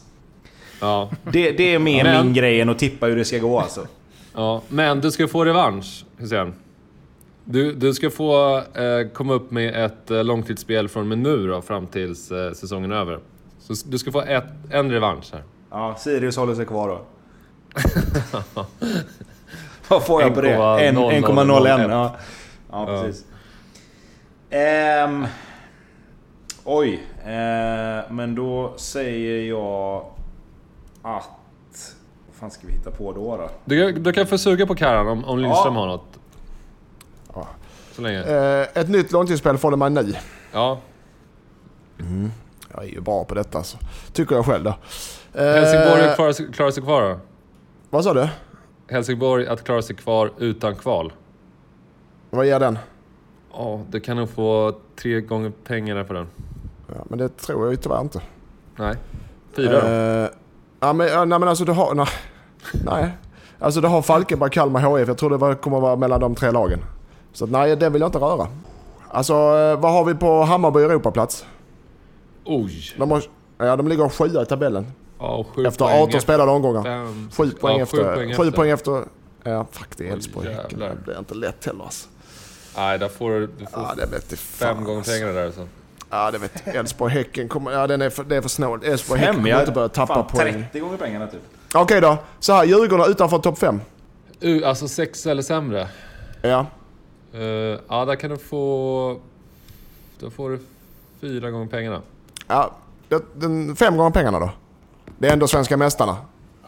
Ja, Det, det är mer Men- min grej än att tippa hur det ska gå alltså. Ja, men du ska få revansch, Hussein. Du, du ska få eh, komma upp med ett eh, långtidsspel från och med nu då, fram tills eh, säsongen är över. Så du ska få ett, en revansch här. Ja, Sirius håller sig kvar då. [LAUGHS] Vad får jag på det? 1,001. 1,01. Ja. ja, precis. Ehm, oj, eh, men då säger jag att... Fan ska vi hitta på då? då? Du, du kan få suga på Karan om, om Lindström Ja. har något. Ja. Så länge. Eh, ett nytt långtidsspel från mig nu. Ja. Jag är ju bra på detta så. Tycker jag själv då. Eh, Helsingborg klarar sig, klarar sig kvar då? Vad sa du? Helsingborg att klara sig kvar utan kval. Vad ger den? Ja, du kan nog få tre gånger pengarna för den. Ja, men det tror jag ju tyvärr inte. Nej. Fyra då? Eh, ja, men, ja, nej men alltså du har... Nej. Nej. Alltså du har Falkenberg, Kalmar, HIF. Jag tror det var, kommer vara mellan de tre lagen. Så att, nej, det vill jag inte röra. Alltså, eh, vad har vi på Hammarby Europaplats? Oj! De, har, ja, de ligger sjua i tabellen. Ja, sju Efter poäng 18 spelade omgångar. Fem, Sju poäng ja, efter. Sju poäng Sju efter. poäng efter. Ja, fuck det är Elfsborg. Det blir inte lätt heller alltså. Nej, där får du, får Ja, det vet fan. fem gånger alltså. pengarna där alltså. Ja, det vet jag. Elfsborg, Häcken kommer... Ja, den är för, det är för snålt. Elfsborg, Häcken Fem? kommer inte börja tappa fan, poäng. 30 gånger pengarna typ. Okej då. Så här, Djurgården utanför topp 5. Uh, alltså sex eller sämre. Ja. Uh, ja, där kan du få... Då får du fyra gånger pengarna. ja. Den, fem gånger pengarna då. Det är ändå svenska mästarna.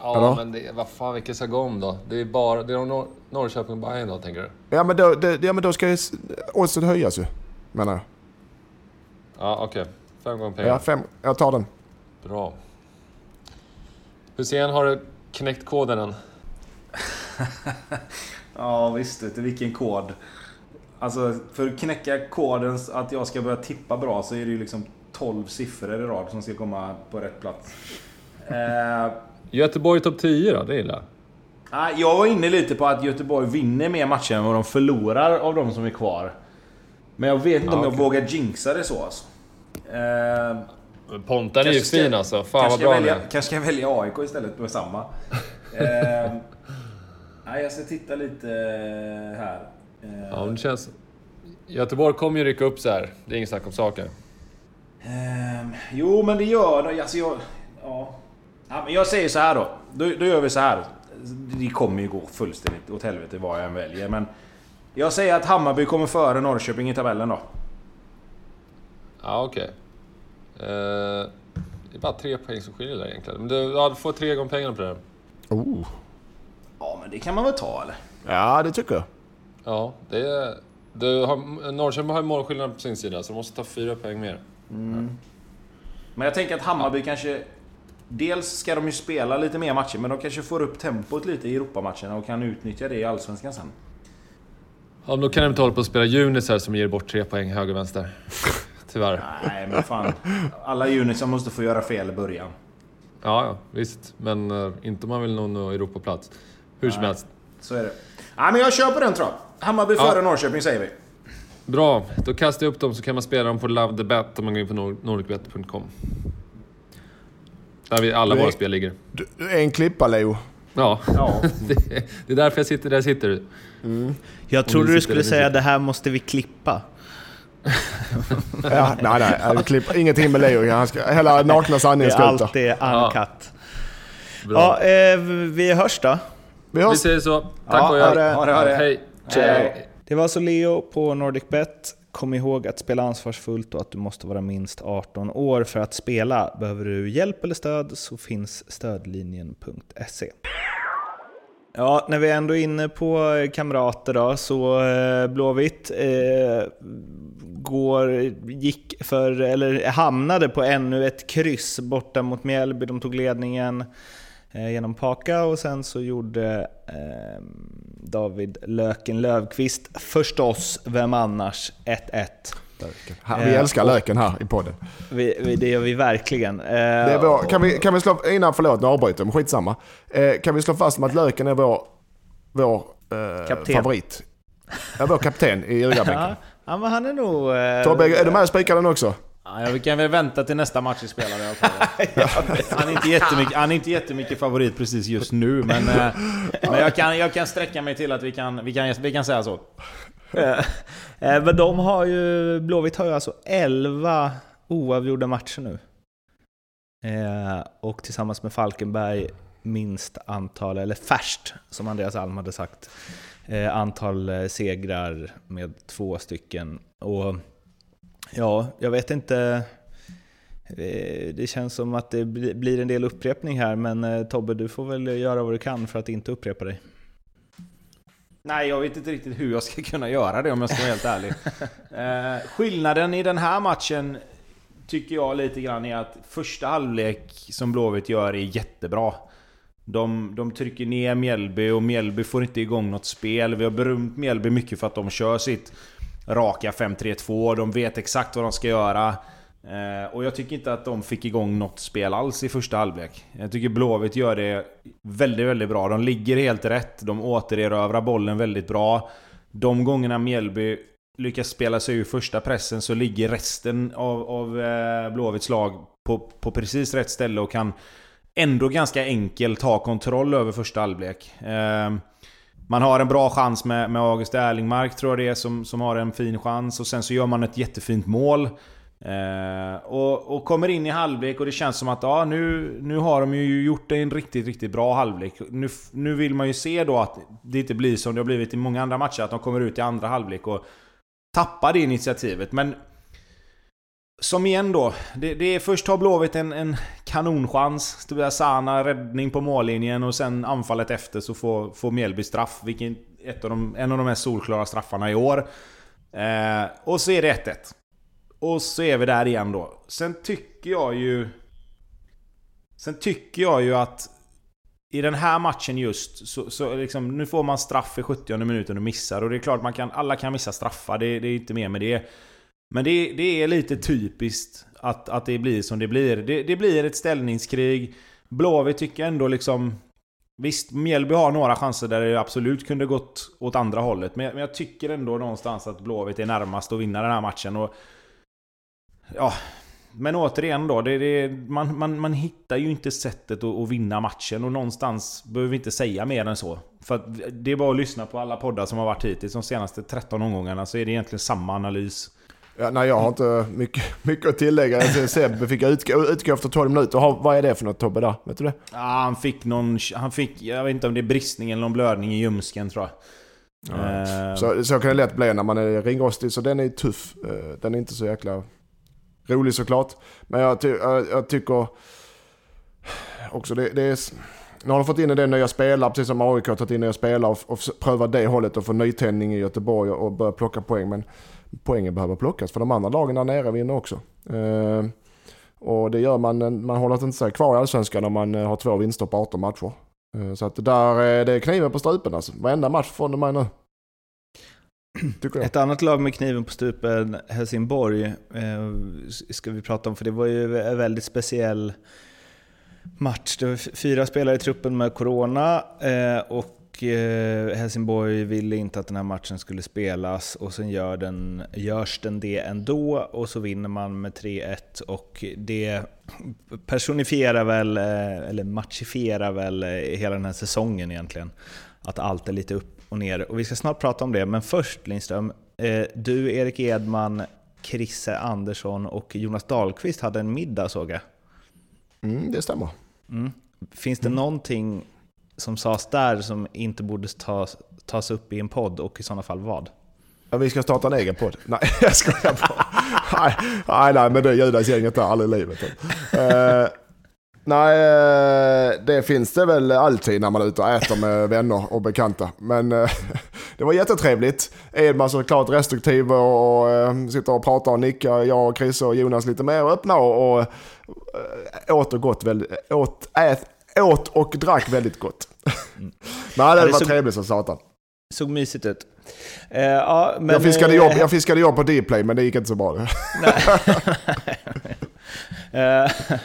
Ja, Eller? men det, vad fan, vilka ska gå om då? Det är bara... Det är Nor- Norrköping och Bayern då, tänker du? Ja, men då, det, ja, men då ska ju oddset höjas ju. Menar jag. Ja, okej. Fem gånger pengarna. Ja, fem. Jag tar den. Bra. Hussein, har du knäckt koden än? [LAUGHS] Ja visst, vet du, vilken kod. Alltså för att knäcka koden att jag ska börja tippa bra så är det ju liksom 12 siffror i rad som ska komma på rätt plats. Eh, Göteborg topp 10 då, det gillar jag. nej, jag var inne lite på att Göteborg vinner mer matcher än vad de förlorar av de som är kvar. Men jag vet inte Ja, om jag okej. vågar jinxa det så alltså. Eh, Pontan är ju Kanske ska- fin alltså. Fan vad kanske, bra välja, kanske ska jag välja AIK istället med samma. [LAUGHS] eh, nej, jag ska titta lite här. Eh, Ja, det känns... Göteborg kommer ju rycka upp så här. Det är inget snack om saker. Ehm, jo, men det gör det. Alltså jag... Ja. ja men jag säger så här då. då. Då gör vi så här. Det kommer ju gå fullständigt åt helvete vad jag än väljer, men... Jag säger att Hammarby kommer före Norrköping i tabellen då. Ja, okej. Eh, det är bara tre poäng som skiljer där egentligen. Men du, ja, du får tre gånger pengarna på det. här. Oh. Ja, men det kan man väl ta eller? Ja, det tycker jag. Ja, det är... Du har, Norrköping har ju målskillnad på sin sida, så de måste ta fyra poäng mer. Men jag tänker att Hammarby kanske... Dels ska de ju spela lite mer matcher, men de kanske får upp tempot lite i Europamatcherna och kan utnyttja det i Allsvenskan sen. Ja, men då kan de inte hålla på och spela Junis här som ger bort tre poäng höger och vänster. [LAUGHS] Tyvärr. Nej, men fan. Alla unitsar måste få göra fel i början. Ja, ja, visst. Men eh, inte om man vill nå nå Europaplats. Hur som Nej. helst. Så är det. Nej, men jag kör på den tror jag. Hammarby Ja. före Norrköping säger vi. Bra, då kastar jag upp dem så kan man spela dem på Love the Bet om man går in på nor- nordicbet.com. Där vi alla är- våra spel ligger. Du, du är en klippa, Leo. Ja, Ja. [LAUGHS] det, det är därför jag sitter där jag sitter. Jag trodde du skulle säga sitter. det här måste vi klippa. Ja, nej, nej. Klipp, ingenting med Leo. Han ska, hela nakna Det sanningen är ska ut där. alltid uncut. Bra. Ja, eh, vi hörs då. Vi Vi hörs. säger så. Tack Ja, och ha jag. det. Ha det, ha det. Hej. Hej. Det var alltså Leo på NordicBet. Kom ihåg att spela ansvarsfullt och att du måste vara minst 18 år för att spela. Behöver du hjälp eller stöd så finns stödlinjen.se. Ja, när vi ändå är inne på kamrater då, så eh, Blåvitt eh, går, gick för, eller hamnade på ännu ett kryss borta mot Mjällby. De tog ledningen eh, genom Paka och sen så gjorde eh, David Löken Lövqvist förstås, vem annars, 1-1. Här, vi Eh, älskar och- löken här i podden. Vi, vi, det gör vi verkligen. Eh, Det vår, kan, vi, kan vi slå, innan, förlåt nu avbryter jag, men skitsamma. Eh, kan vi slå fast med att löken är vår, vår eh, favorit? Ja, vår kapten i Ljugarbänken. [LAUGHS] ja, men han är nog... Eh, Tobbe, är du med och spikar den också? Ja, vi kan väl vänta till nästa match vi spelar. jag tror. [LAUGHS] han, är inte jättemycket, han är inte jättemycket favorit precis just nu, men, eh, men jag, kan, jag kan sträcka mig till att vi kan, vi kan, vi kan säga så. [LAUGHS] Eh, eh, Men de har ju, Blåvitt har ju alltså 11 oavgjorda matcher nu. Eh, och tillsammans med Falkenberg minst antal, eller färst, som Andreas Alm hade sagt, antal eh, segrar med två stycken. Och ja, jag vet inte. eh, Det känns som att det bli- blir en del upprepning här, men eh, Tobbe, du får väl göra vad du kan för att inte upprepa dig. Nej, jag vet inte riktigt hur jag ska kunna göra det om jag ska vara helt ärlig. [LAUGHS] Eh, skillnaden i den här matchen tycker jag lite grann är att första halvlek som Blåvitt gör är jättebra. De, de trycker ner Mjällby och Mjällby får inte igång något spel. Vi har berömt Mjällby mycket för att de kör sitt raka 5-3-2. De vet exakt vad de ska göra. Eh, och jag tycker inte att de fick igång något spel alls i första halvlek. Jag tycker Blåvitt gör det väldigt, väldigt bra. De ligger helt rätt. De återerövrar bollen väldigt bra. De gångerna Mjällby lyckas spela sig ur första pressen så ligger resten av, av eh, Blåvitts lag på, på precis rätt ställe och kan ändå ganska enkelt ha kontroll över första halvlek. Ehm, man har en bra chans med, med August Erlingmark tror jag det är som, som har en fin chans och sen så gör man ett jättefint mål. Eh, och, och, kommer in i halvlek och det känns som att ja, nu, nu har de ju gjort en riktigt, riktigt bra halvlek. Nu, nu vill man ju se då att det inte blir som det har blivit i många andra matcher, att de kommer ut i andra halvlek och tappar det initiativet. Men som igen då, det, det är först har Blåvitt en, en kanonchans. Sana räddning på mållinjen och sen anfallet efter så får, får Mjällby straff. Vilken, ett av de, en av de mest solklara straffarna i år. Eh, och så är det 1-1. Och så är vi där igen då. Sen tycker jag ju... Sen tycker jag ju att i den här matchen just, så, så liksom, nu får man straff i 70 minuten och missar. Och det är klart, man kan, alla kan missa straffar, det, det är inte mer med det. Men det, det är lite typiskt att, att det blir som det blir. Det, det blir ett ställningskrig. Blåvitt tycker ändå liksom... Visst, Mjällby har några chanser där det absolut kunde gått åt andra hållet. Men jag, men jag tycker ändå någonstans att Blåvitt är närmast att vinna den här matchen. Och Ja, men återigen då, det, det, man, man, man hittar ju inte sättet att, att, vinna matchen och någonstans behöver vi inte säga mer än så. För att det är bara att lyssna på alla poddar som har varit hittills de senaste 13 omgångarna så är det egentligen samma analys. Ja, nej, jag har inte mycket, mycket att tillägga. Sebbe fick utgå, utgå efter 12 minuter. Vad är det för något Tobbe där? Vet du det? Ja, han fick någon... Han fick, jag vet inte om det är bristning eller någon blödning i ljumsken tror jag. Ja. Uh, så, så kan det lätt bli när man är ringrostig. Så den är tuff. Eh, den är inte så jäkla rolig såklart. Men jag, ty jag, jag tycker också det, det är... Nu har de fått in en del nya spelare, precis som AIK har tagit in nya spelare och, och prövat det hållet och få nytändning i Göteborg och, och börja plocka poäng. Men poängen behöver plockas för de andra lagen där nere vinner också. Uh, och det gör man, man håller inte sig kvar i Allsvenskan om man uh, har två vinster på 18 matcher. Uh, så att där är det kniven på strupen alltså. Varenda match från de här nu. [CLEARS THROAT] Ett annat lag med kniven på strupen, Helsingborg, eh, ska vi prata om, för det var ju en väldigt speciell match. Det var fyra spelare i truppen med Corona eh, och eh, Helsingborg ville inte att den här matchen skulle spelas och sen gör den, görs den det ändå och så vinner man med 3-1 och det personifierar väl, eller matchifierar väl hela den här säsongen egentligen. Att allt är lite upp och ner. Och vi ska snart prata om det, men först Lindström. Eh, du, Erik Edman, Krisse Andersson och Jonas Dahlqvist hade en middag såg jag. Mm, det stämmer. Mm. Finns det mm. någonting som sades där som inte borde tas, tas upp i en podd och i sådana fall vad? Ja, vi ska starta en egen podd. Nej, [LAUGHS] jag skojar bara. nej, nej, nej, men det Judasgänget där, aldrig i livet. Uh, Nej, eh, det finns det väl alltid när man är ute och äter med vänner och bekanta. Men uh, [LAUGHS] det var jättetrevligt. Edman såklart restriktiv och, uh, sitter och pratar och nickar. Jag, och Chris och Jonas lite mer öppna och, och åt och gott åt, ät, åt och drack väldigt gott. Mm. Nej, det, det var såg, trevligt som satan. Såg mysigt ut. Uh, ja, men, jag, fiskade jobb, jag fiskade jobb på Dplay men det gick inte så bra. uh, [LAUGHS]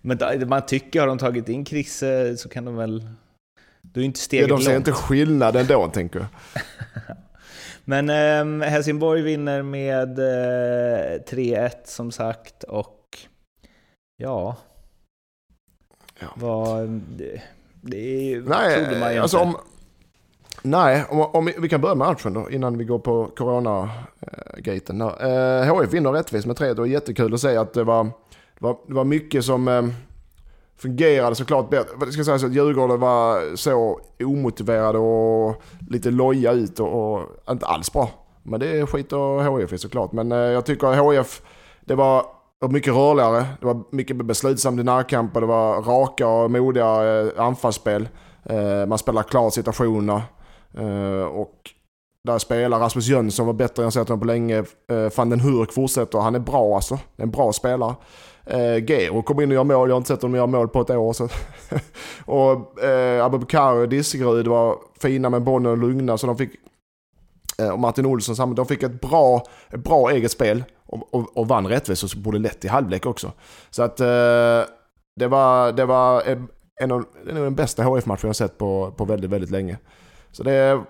Men man tycker, har de tagit in Krisse så kan de väl... Då är inte steget ja, De ser långt. inte skillnaden då, tänker jag. [LAUGHS] Men eh, Helsingborg vinner med eh, 3-1 som sagt och ja... ja. Vad... Det, det Nej, trodde man ju alltså inte. Om, nej, om, om, vi kan börja med matchen då innan vi går på corona-gaten. Eh, HF vinner rättvist med 3 Det var jättekul att se att det var det var, det var mycket som eh, fungerade såklart bättre. Jag ska säga så att Djurgården var så omotiverade och lite loja ut och, och inte alls bra. Men det skiter HIF i såklart. Men eh, jag tycker HIF, det var mycket rörligare. Det var mycket beslutsamt i närkamper. Det var raka och modiga eh, anfallsspel. Eh, man spelar klart situationer. Eh, och där spelar Rasmus Jönsson var bättre än jag sett honom på länge. Van den Hurk fortsätter. Han är bra alltså. Det är en bra spelare. Gero kommer in och gör mål. Jag har inte sett honom göra mål på ett år. Så. [LAUGHS] och eh, Abubakar och Dissegrud var fina med bollen och lugna. Så de fick, och Martin Olsson, de fick ett bra, ett bra eget spel. Och, och, och vann rättvist och borde lätt i halvlek också. Så att eh, det var, det var en av, den bästa HF-matchen jag sett på, på väldigt, väldigt länge. Så det är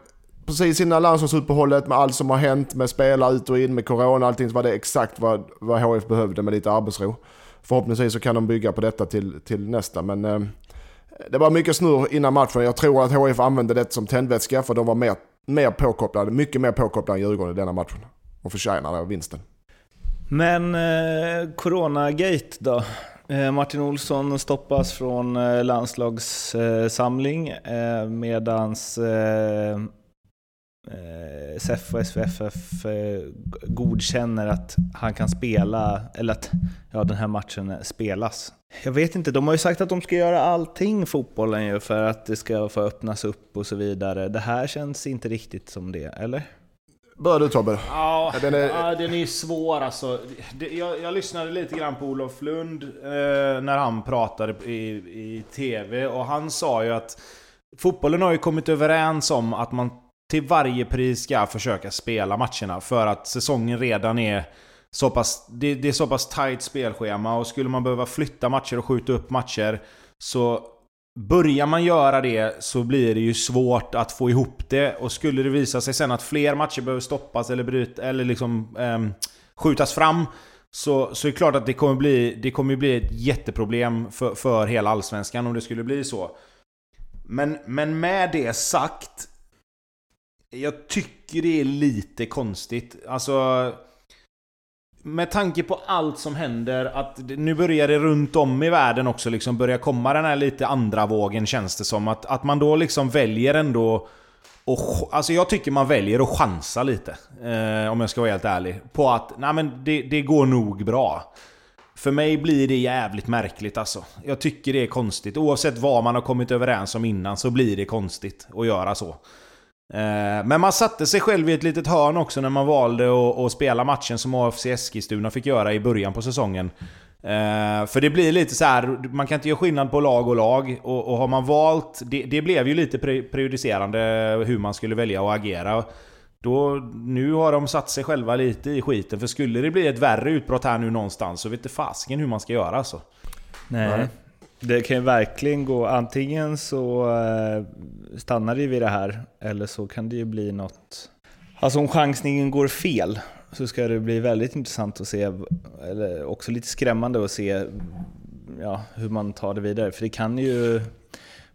precis innan landslagsuppehållet med allt som har hänt med spelare ut och in med corona och allting så var det exakt vad, vad HF behövde med lite arbetsro. Förhoppningsvis så kan de bygga på detta till, till nästa men eh, det var mycket snurr innan matchen. Jag tror att HF använde det som tändvätska för de var mer, mer påkopplade, mycket mer påkopplade än Djurgården i denna matchen. Och förtjänade vinsten. Men eh, Coronagate då? Eh, Martin Olsson stoppas från eh, landslagssamling eh, medans eh, eh SEF och SVFF eh, godkänner att han kan spela, eller att ja, den här matchen spelas. Jag vet inte, de har ju sagt att de ska göra allting fotbollen ju för att det ska få öppnas upp och så vidare. Det här känns inte riktigt som det, eller? Börja du Tobbe. Ja, den är, ja, den är svår alltså. Jag, jag, lyssnade lite grann på Olof Lund eh, när han pratade i, i TV och han sa ju att fotbollen har ju kommit överens om att man till varje pris ska försöka spela matcherna för att säsongen redan är så pass, det, det är så pass tight spelschema och skulle man behöva flytta matcher och skjuta upp matcher så Börjar man göra det så blir det ju svårt att få ihop det och skulle det visa sig sen att fler matcher behöver stoppas eller bryt, eller liksom eh, skjutas fram så, så är det klart att det kommer bli, det kommer bli ett jätteproblem för, för hela Allsvenskan om det skulle bli så. Men, men med det sagt Jag tycker det är lite konstigt. Alltså med tanke på allt som händer, att nu börjar det runt om i världen också liksom börja komma den här lite andra vågen känns det som. Att, att man då liksom väljer ändå... Och, alltså jag tycker man väljer att chansa lite. Eh, om jag ska vara helt ärlig. På att nej men det, det går nog bra. För mig blir det jävligt märkligt alltså. Jag tycker det är konstigt. Oavsett vad man har kommit överens om innan så blir det konstigt att göra så. Eh, men man satte sig själv i ett litet hörn också när man valde att, spela matchen som AFC Eskilstuna fick göra i början på säsongen. Eh, för det blir lite så här, man kan inte göra skillnad på lag och lag. Och, och har man valt, det, det, blev ju lite prejudicerande hur man skulle välja att agera. Då, nu har de satt sig själva lite i skiten, för skulle det bli ett värre utbrott här nu någonstans så vet inte fasken hur man ska göra alltså. Nej. Det kan ju verkligen gå, antingen så eh, stannar det vid det här, eller så kan det ju bli något... Alltså om chansningen går fel, så ska det bli väldigt intressant att se, eller också lite skrämmande att se ja, hur man tar det vidare. För det kan ju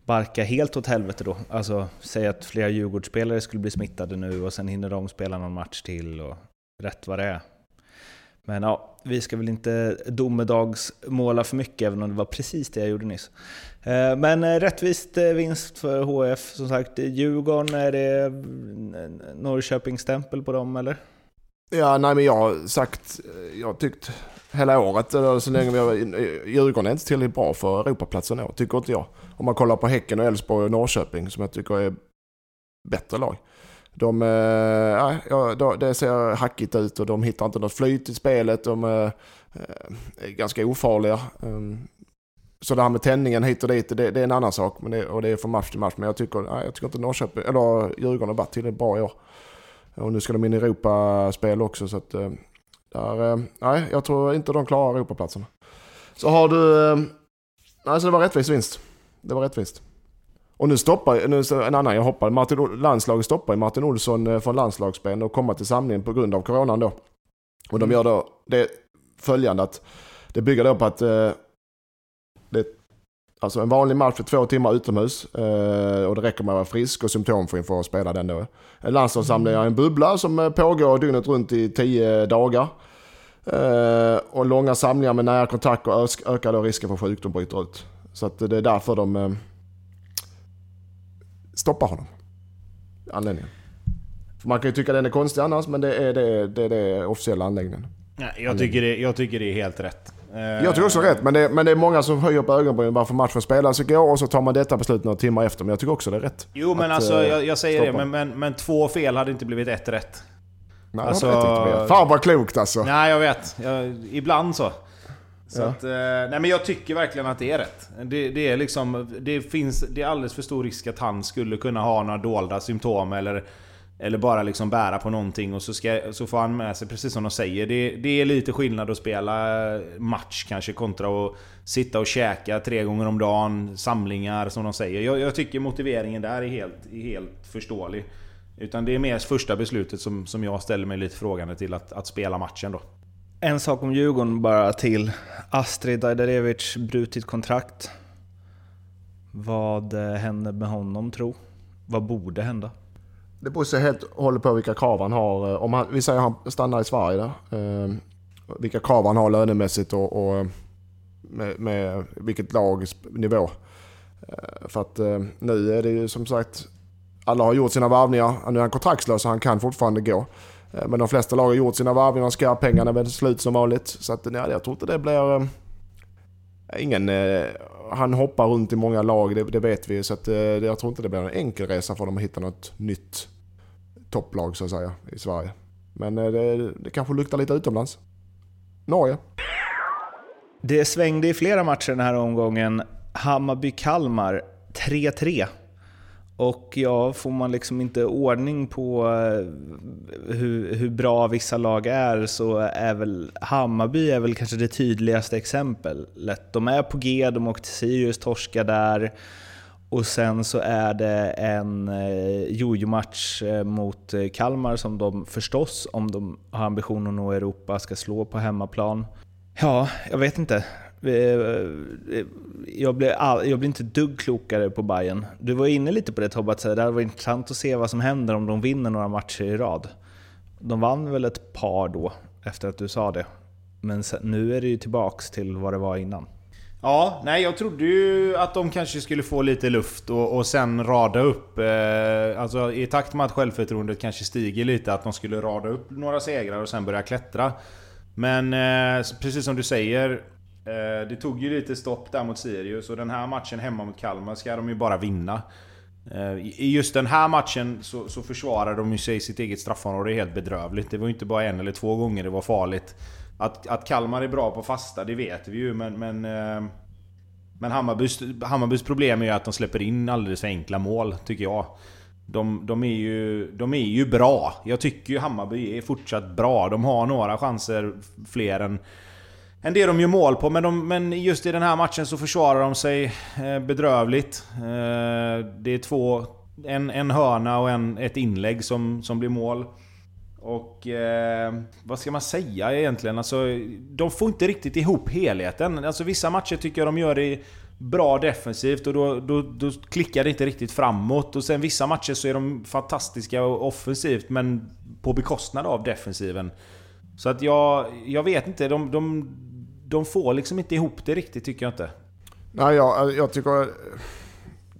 barka helt åt helvete då. Alltså, säg att flera Djurgårdsspelare skulle bli smittade nu och sen hinner de spela någon match till och rätt vad det är. Men ja, vi ska väl inte domedagsmåla för mycket, även om det var precis det jag gjorde nyss. Eh, men eh, rättvist eh, vinst för HF. Som sagt, Djurgården, är det Norrköping-stämpel på dem eller? Ja, nej men jag har sagt, jag har tyckt hela året, så länge vi har, Djurgården är inte tillräckligt bra för Europaplatsen i år, tycker inte jag. Om man kollar på Häcken, och Elfsborg och Norrköping som jag tycker är bättre lag. De, äh, ja, det ser hackigt ut och de hittar inte något flyt i spelet. De äh, är ganska ofarliga. Um, så det här med tändningen hit och dit, det, det är en annan sak. Men det, och det är från match till match. Men jag tycker, nej, jag tycker inte Norrköping, eller Djurgården har varit tillräckligt bra i år. Och nu ska de in i Europaspel också. Så att, där, nej, jag tror inte de klarar Europaplatserna. Så har du... Nej, så det var rättvis vinst. Det var rättvist. Och nu stoppar, nu, en annan jag hoppar, Martin, landslaget stoppar Martin Olsson eh, från landslagsspel och komma till samlingen på grund av coronan då. Och de mm. gör då det följande att det bygger då på att eh, det Alltså en vanlig match för två timmar utomhus eh, och det räcker med att vara frisk och symptomfri för att spela den då. En landslagssamling är en bubbla som eh, pågår dygnet runt i tio dagar. Eh, och långa samlingar med nära kontakt och ökar då risken för sjukdom bryter ut. Så att det är därför de eh, stoppa honom. Anledningen. För man kan ju tycka den är konstig annars, men det är det, det, är det officiella anläggningen. Ja, jag, tycker det, jag tycker det är helt rätt. Jag tycker också det rätt, men det, men det är många som höjer på ögonbrynen varför matchen spelas igår och så tar man detta beslut några timmar efter. Men jag tycker också det är rätt. Jo men att, alltså, jag, jag säger stoppa. det, men, men, men två fel hade inte blivit ett rätt. Nej, alltså, Fan vad klokt alltså. Nej jag vet. Jag, ibland så. Så ja. att, eh, nej men jag tycker verkligen att det är rätt. Det, det, är liksom, det, finns, det är alldeles för stor risk att han skulle kunna ha några dolda symptom eller, eller bara liksom bära på någonting och så, ska, så får han med sig, precis som de säger, det, det är lite skillnad att spela match kanske kontra att sitta och käka tre gånger om dagen, samlingar som de säger. Jag, jag tycker motiveringen där är helt, helt förståelig. Utan det är mer första beslutet som, som jag ställer mig lite frågande till att, att spela matchen då. En sak om Djurgården bara till. Astrid Dajdarevic brutit kontrakt. Vad eh, händer med honom tro? Vad borde hända? Det beror sig helt håller på vilka krav han har. Eh, om han, vi säger att han stannar i Sverige där. Eh, vilka krav han har lönemässigt och, och eh, med, med vilket lags nivå. Eh, för att eh, nu är det ju som sagt, alla har gjort sina varvningar. Nu är han kontraktslös så han kan fortfarande gå. Eh, men de flesta lag har gjort sina varvningar innan ska pengarna väl slut som vanligt. Så att, nej, jag tror inte det blir... Eh, ingen... Eh, han hoppar runt i många lag, det, det vet vi. Så att, jag tror inte det blir en enkel resa för dem att hitta något nytt topplag så att säga i Sverige. Men det, det kanske luktar lite utomlands. Norge. Det svängde i flera matcher den här omgången. Hammarby-Kalmar 3-3. Och ja, får man liksom inte ordning på eh, hur, hur bra vissa lag är så är väl Hammarby är väl kanske det tydligaste exemplet. De är på G, de åkte till Sirius, torska där. Och sen så är det en eh, jojo-match eh, mot Kalmar som de förstås, om de har ambition att nå Europa, ska slå på hemmaplan. Ja, jag vet inte. Eh, eh, jag blir, all, jag blir inte dugg klokare på Bayern. Du var inne lite på det Tobbe, att det hade varit intressant att se vad som händer om de vinner några matcher i rad. De vann väl ett par då, efter att du sa det. Men sen, nu är det ju tillbaks till vad det var innan. Ja, nej jag trodde ju att de kanske skulle få lite luft och, och sen rada upp... Eh, alltså i takt med att självförtroendet kanske stiger lite, att de skulle rada upp några segrar och sen börja klättra. Men eh, precis som du säger, Eh, det tog ju lite stopp där mot Sirius och den här matchen hemma mot Kalmar ska de ju bara vinna. Eh, I just den här matchen så, så försvarar de ju sig sitt eget straffområde helt bedrövligt. Det var ju inte bara en eller två gånger det var farligt. Att, att Kalmar är bra på fasta, det vet vi ju men... Men, eh, men Hammarbys, Hammarbys problem är ju att de släpper in alldeles för enkla mål, tycker jag. De, de, är ju, de är ju bra. Jag tycker ju Hammarby är fortsatt bra. De har några chanser fler än, en del de gör mål på. Men, de, men just i den här matchen så försvarar de sig eh, bedrövligt. Eh, det är två... En, en hörna och en, ett inlägg som, som blir mål. Och eh, vad ska man säga egentligen? Alltså, de får inte riktigt ihop helheten. Alltså, vissa matcher tycker jag de gör det bra defensivt och då, då, då klickar det inte riktigt framåt. Och sen vissa matcher så är de fantastiska offensivt men på bekostnad av defensiven. Så att jag, jag vet inte, de, de, de får liksom inte ihop det riktigt tycker jag inte. Nej, jag, jag tycker eh,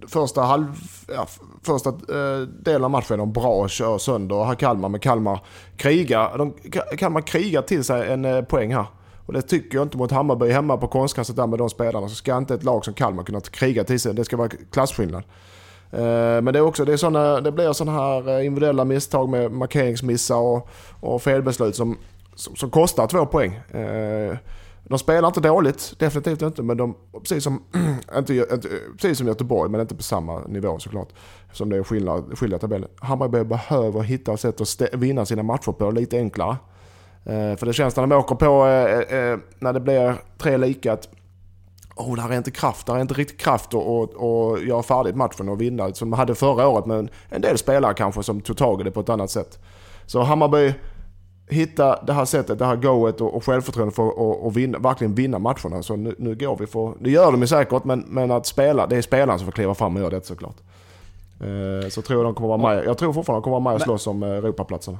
första, halv, ja, första eh, delen av matchen är de bra och kör sönder. här Kalmar, men Kalmar krigar, de, Kalmar krigar till sig en eh, poäng här. Och det tycker jag inte mot Hammarby hemma på konstgräset där med de spelarna. Så ska inte ett lag som Kalmar kunna kriga till sig. Det ska vara klasskillnad. Eh, men det, är också, det, är såna, det blir sådana här eh, individuella misstag med markeringsmissar och, och felbeslut som, som, som kostar två poäng. De spelar inte dåligt, definitivt inte, men de, precis, som, [CLEARS THROAT] inte, inte, precis som Göteborg, men inte på samma nivå såklart. Som det är skillnad, skilda. Hammarby behöver hitta sätt att vinna sina matcher på lite enklare. Eh, för det känns när de åker på, eh, eh, eh när det blir tre lika, att oh, där är inte kraft, där är inte riktigt kraft att göra färdigt matchen och vinna. Som de hade förra året men en del spelare kanske som tog tag i det på ett annat sätt. Så Hammarby, hitta det här sättet, det här goet och, och självförtroende för att och vinna, verkligen vinna matcherna. Så nu, nu går vi för, det gör de ju säkert, men, men att spela, det är spelarna som får kliva fram och göra det såklart. Eh, så tror jag de kommer vara med, jag tror fortfarande de kommer vara med och slåss om Europaplatserna.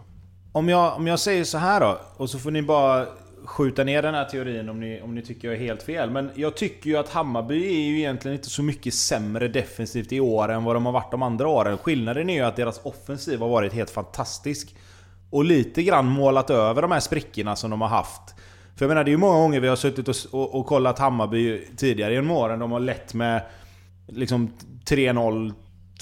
Om jag, om jag säger så här då, och så får ni bara skjuta ner den här teorin om ni, om ni tycker jag är helt fel. Men jag tycker ju att Hammarby är ju egentligen inte så mycket sämre defensivt i år än vad de har varit de andra åren. Skillnaden är ju att deras offensiv har varit helt fantastisk. Och lite grann målat över de här sprickorna som de har haft. För jag menar, det är ju många gånger vi har suttit och, och, och kollat Hammarby tidigare genom åren. De har lett med liksom 3-0,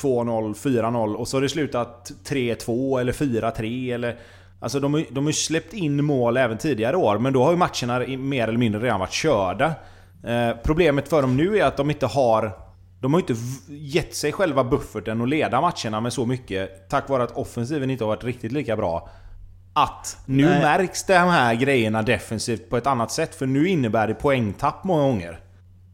2-0, 4-0 och så har det slutat 3-2 eller 4-3 eller... Alltså de, de har ju släppt in mål även tidigare år, men då har ju matcherna mer eller mindre redan varit körda. Eh, problemet för dem nu är att de inte har... De har inte gett sig själva bufferten att leda matcherna med så mycket, tack vare att offensiven inte har varit riktigt lika bra. Att nu Nej. märks de här grejerna defensivt på ett annat sätt, för nu innebär det poängtapp många gånger.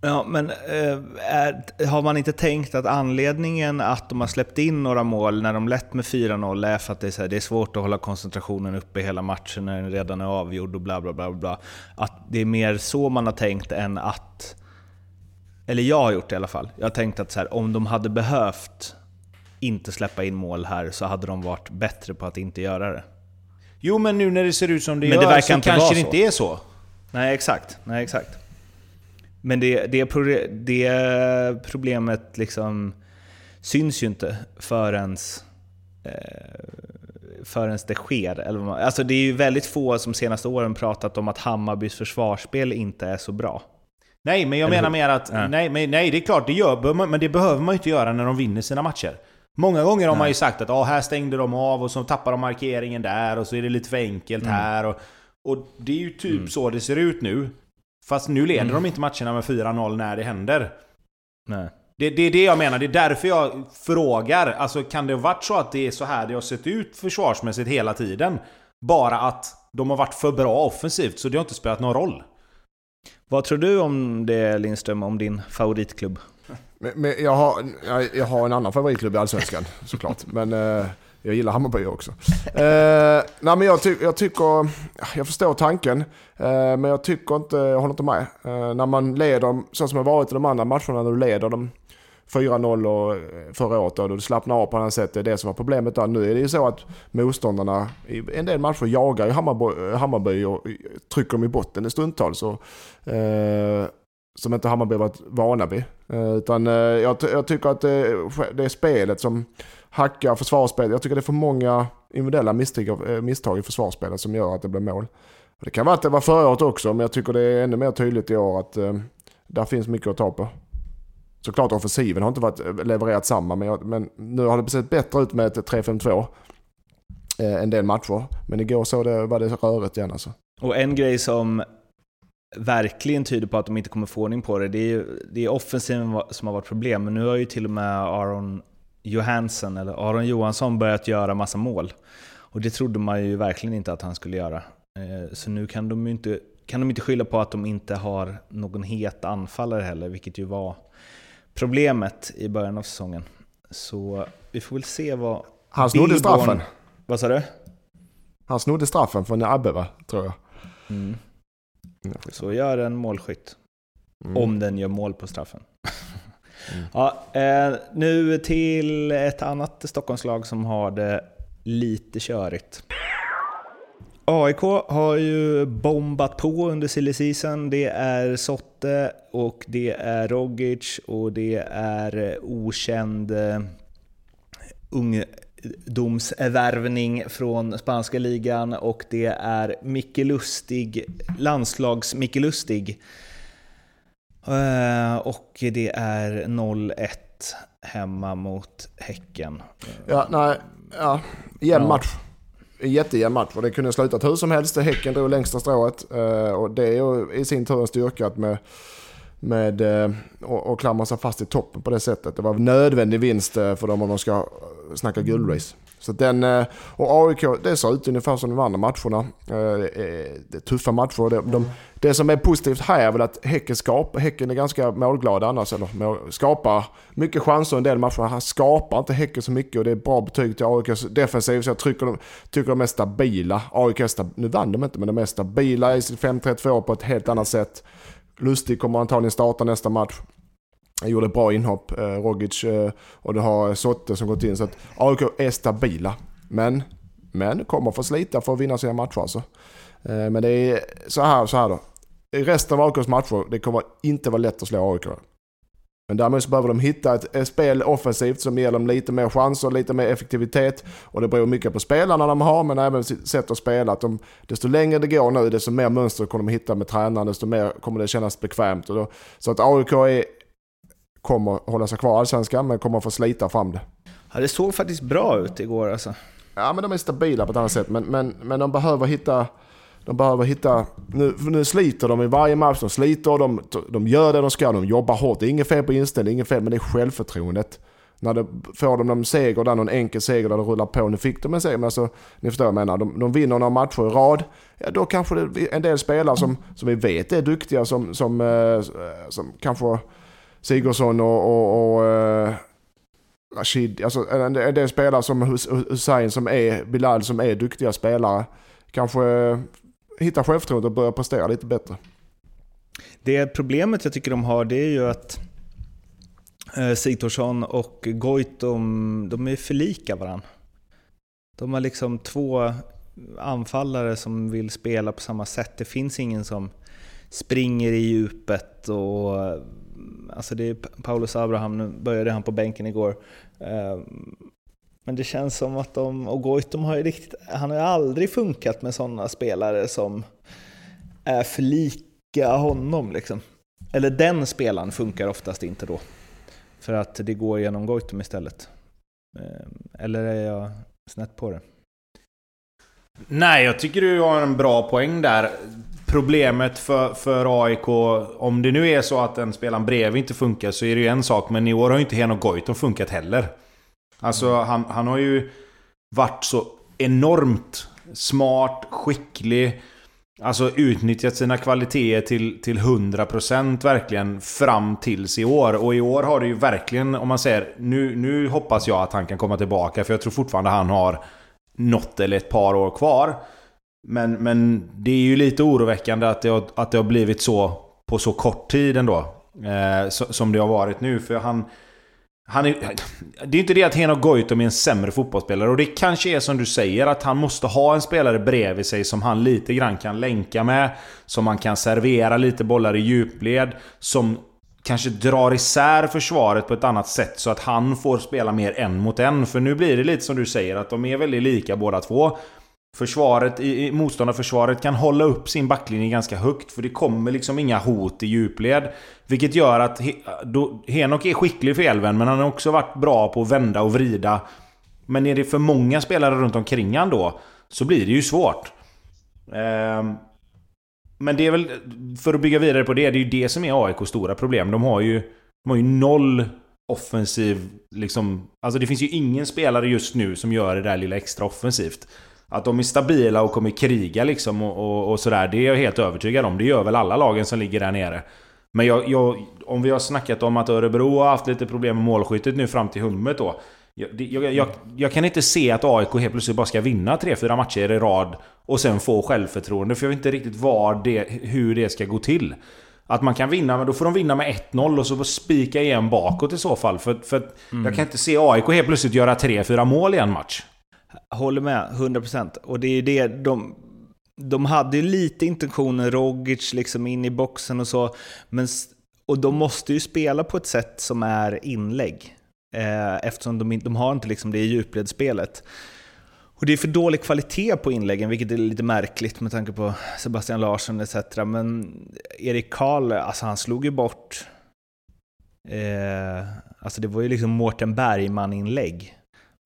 Ja, men eh, är, har man inte tänkt att anledningen att de har släppt in några mål när de lett med 4-0 är för att det är, så här, det är svårt att hålla koncentrationen uppe hela matchen när den redan är avgjord och bla bla bla bla. Att det är mer så man har tänkt än att... Eller jag har gjort det i alla fall. Jag har tänkt att så här, om de hade behövt inte släppa in mål här så hade de varit bättre på att inte göra det. Jo, men nu när det ser ut som det Men det gör verkar så inte kanske det inte är så. Nej, exakt. Nej, exakt. Men det, det, det problemet liksom syns ju inte förrän, eh, förrän det sker. Eller vad man, alltså det är ju väldigt få som senaste åren pratat om att Hammarbys försvarsspel inte är så bra. Nej, men jag menar mer att... Ja. Nej, men, nej, det är klart, det gör, men det behöver man ju inte göra när de vinner sina matcher. Många gånger har man ju sagt att ah, här stängde de av och så tappar de markeringen där och så är det lite för enkelt Mm. här. Och, och det är ju typ så det ser ut nu. Fast nu leder Mm. de inte matcherna med 4-0 när det händer. Nej. Det, det är det jag menar, det är därför jag frågar. Alltså kan det ha varit så att det är så här det har sett ut försvarsmässigt hela tiden? Bara att de har varit för bra offensivt, så det har inte spelat någon roll. Vad tror du om det Lindström, om din favoritklubb? Men, men jag, har, jag, jag har en annan favoritklubb i Allsvenskan såklart. Men eh, jag gillar Hammarby också. Eh, nej, men jag, ty, jag tycker, jag förstår tanken. Eh, men jag tycker inte, jag håller inte med. Eh, när man leder, så som det har varit i de andra matcherna, när du leder dem 4-0 eh, förra året och du slappnar av på annat sätt. Det är det som var problemet där. Nu är det ju så att motståndarna i en del matcher jagar ju Hammarby, eh, Hammarby och eh, trycker dem i botten i stundtals. Och, eh, som inte Hammarby varit vana vid. Eh, utan eh, jag, jag tycker att det, det är spelet som hackar försvarsspelet. Jag tycker det är för många individuella misstag, misstag i försvarsspelet som gör att det blir mål. Det kan vara att det var förra året också, men jag tycker det är ännu mer tydligt i år att eh, där finns mycket att ta på. Såklart offensiven har inte varit eh, levererat samma, men, jag, men nu har det sett bättre ut med ett 3-5-2 eh, en del matcher. Men igår så det, var det rörigt igen alltså. Och en grej som verkligen tyder på att de inte kommer få ordning på det, det är, ju- det är offensiven som har varit problem. Men nu har ju till och med Aron Johansson, eller Aron Johansson, börjat göra massa mål. Och det trodde man ju verkligen inte att han skulle göra. Eh, Så nu kan de ju inte, kan de inte skylla på att de inte har någon het anfallare heller, vilket ju var problemet i början av säsongen. Så vi får väl se vad... Han snodde Billborn- straffen. Vad sa du? Han snodde straffen från Abbe va, tror jag. Mm. Så gör en målskytt. Mm. Om den gör mål på straffen. [LAUGHS] Mm. ja, eh, nu till ett annat Stockholmslag som har det lite körigt. AIK har ju bombat på under silly season. Det är Sotte och det är Rogic och det är eh, okänd eh, ungdomsvärvning från spanska ligan och det är Micke Lustig, landslags-Micke Lustig. Eh, och det är 0-1 hemma mot Häcken. Ja, nej, ja, jämn Ja. En jättejämn match och det kunde ha slutat hur som helst. Häcken drog längsta strået eh, och det är ju i sin tur en styrka att med, med eh, och, och klamra sig fast i toppen på det sättet. Det var en nödvändig vinst eh, för dem om de ska snacka guldrace. Så den, eh, och AIK, det ser ut ungefär som de andra matcherna. Det är, det är tuffa matcher. De, de, det som är positivt här är väl att Häcken, skap, häcken är ganska målglada annars. Eller mål, skapar mycket chanser en del matcher. Han skapar inte Häcken så mycket och det är bra betyg till AIKs defensiv. Så jag tycker de, tycker de är stabila. AIK är stab, nu vann de inte men de är stabila i sitt 5-3-2 på ett helt annat sätt. Lustig kommer antagligen starta nästa match. Han gjorde ett bra inhopp, eh, Rogic, eh, och du har eh, Sotte som gått in. Så att AIK är stabila. Men, men kommer få slita för att vinna sina matcher alltså. Eh, men det är så här, så här då. I resten av AIKs matcher, det kommer inte vara lätt att slå AIK. Men däremot så behöver de hitta ett, spel offensivt som ger dem lite mer chanser, lite mer effektivitet. Och det beror mycket på spelarna de har, men även sätt att spela. Att de, desto längre det går nu, desto mer mönster kommer de hitta med tränaren, desto mer kommer det kännas bekvämt. Och då, så att AIK är, kommer hålla sig kvar i Allsvenskan, men kommer få slita fram det. Ja, det såg faktiskt bra ut igår alltså. Ja, men de är stabila på ett annat sätt. Men, men, men de behöver hitta... De behöver hitta... Nu, nu sliter de i varje match. De sliter, de, de gör det de ska, de jobbar hårt. Det är inget fel på inställning, inget fel, men det är självförtroendet. när det får de någon seger, där någon enkel seger där det rullar på. Nu fick de en seger, men alltså, ni förstår vad jag menar. De, de vinner några matcher i rad. Ja, då kanske det är en del spelare som, som vi vet är duktiga, som, som, eh, som kanske Sigurdsson och, och, och eh, Rashid, alltså en, en del spelare som Hussein, som är Bilal, som är duktiga spelare. Kanske eh, hitta självförtroendet och börja prestera lite bättre. Det problemet jag tycker de har det är ju att eh, Sigthorsson och Goitom, de är för lika varandra. De har liksom två anfallare som vill spela på samma sätt. Det finns ingen som springer i djupet och alltså det är Paulus Abraham, nu började han på bänken igår. Ehm, men det känns som att de, och Goitom har ju riktigt, han har ju aldrig funkat med sådana spelare som är för lika honom liksom. Eller den spelaren funkar oftast inte då. För att det går genom Goitom istället. Ehm, eller är jag snett på det? Nej, jag tycker du har en bra poäng där. Problemet för, för AIK, om det nu är så att den spelaren bredvid inte funkar så är det ju en sak. Men i år har ju inte Henok Goitom funkat heller. Alltså han, han har ju varit så enormt smart, skicklig. Alltså utnyttjat sina kvaliteter till, till 100% verkligen fram tills i år. Och i år har det ju verkligen, om man säger, nu, nu hoppas jag att han kan komma tillbaka. För jag tror fortfarande han har något eller ett par år kvar. Men, men det är ju lite oroväckande att det har, att det har blivit så på så kort tid ändå. Eh, så, som det har varit nu. För han... Han är, det är inte det att Henok Goitom är en sämre fotbollsspelare och det kanske är som du säger att han måste ha en spelare bredvid sig som han lite grann kan länka med. Som man kan servera lite bollar i djupled. Som kanske drar isär försvaret på ett annat sätt så att han får spela mer en mot en. För nu blir det lite som du säger att de är väldigt lika båda två. Försvaret, i, motståndarförsvaret kan hålla upp sin backlinje ganska högt för det kommer liksom inga hot i djupled. Vilket gör att He, då, Henok är skicklig för elven men han har också varit bra på att vända och vrida. Men är det för många spelare runt omkring han då så blir det ju svårt. Ehm, men det är väl, för att bygga vidare på det, det är ju det som är AIKs stora problem. De har ju, de har ju noll offensiv, liksom... Alltså det finns ju ingen spelare just nu som gör det där lilla extra offensivt. Att de är stabila och kommer kriga liksom och, och, och sådär, det är jag helt övertygad om. Det gör väl alla lagen som ligger där nere. Men jag, jag, om vi har snackat om att Örebro har haft lite problem med målskyttet nu fram till hummet då. Jag, jag, jag, kan inte se att AIK helt plötsligt bara ska vinna 3-4 matcher i rad och sen få självförtroende. För jag vet inte riktigt var det, hur det ska gå till. Att man kan vinna, men då får de vinna med 1-0 och så spika igen bakåt i så fall. För, för att jag kan inte se AIK helt plötsligt göra 3-4 mål i en match. Håller med, 100%. Och det är ju det de... De hade ju lite intentioner, Rogic liksom in i boxen och så. Men, och de måste ju spela på ett sätt som är inlägg. Eh, eftersom de, de har inte liksom det i djupledsspelet. Och det är för dålig kvalitet på inläggen, vilket är lite märkligt med tanke på Sebastian Larsson etc. Men Erik Karl, alltså han slog ju bort... Eh, alltså det var ju liksom Mårten Bergman-inlägg.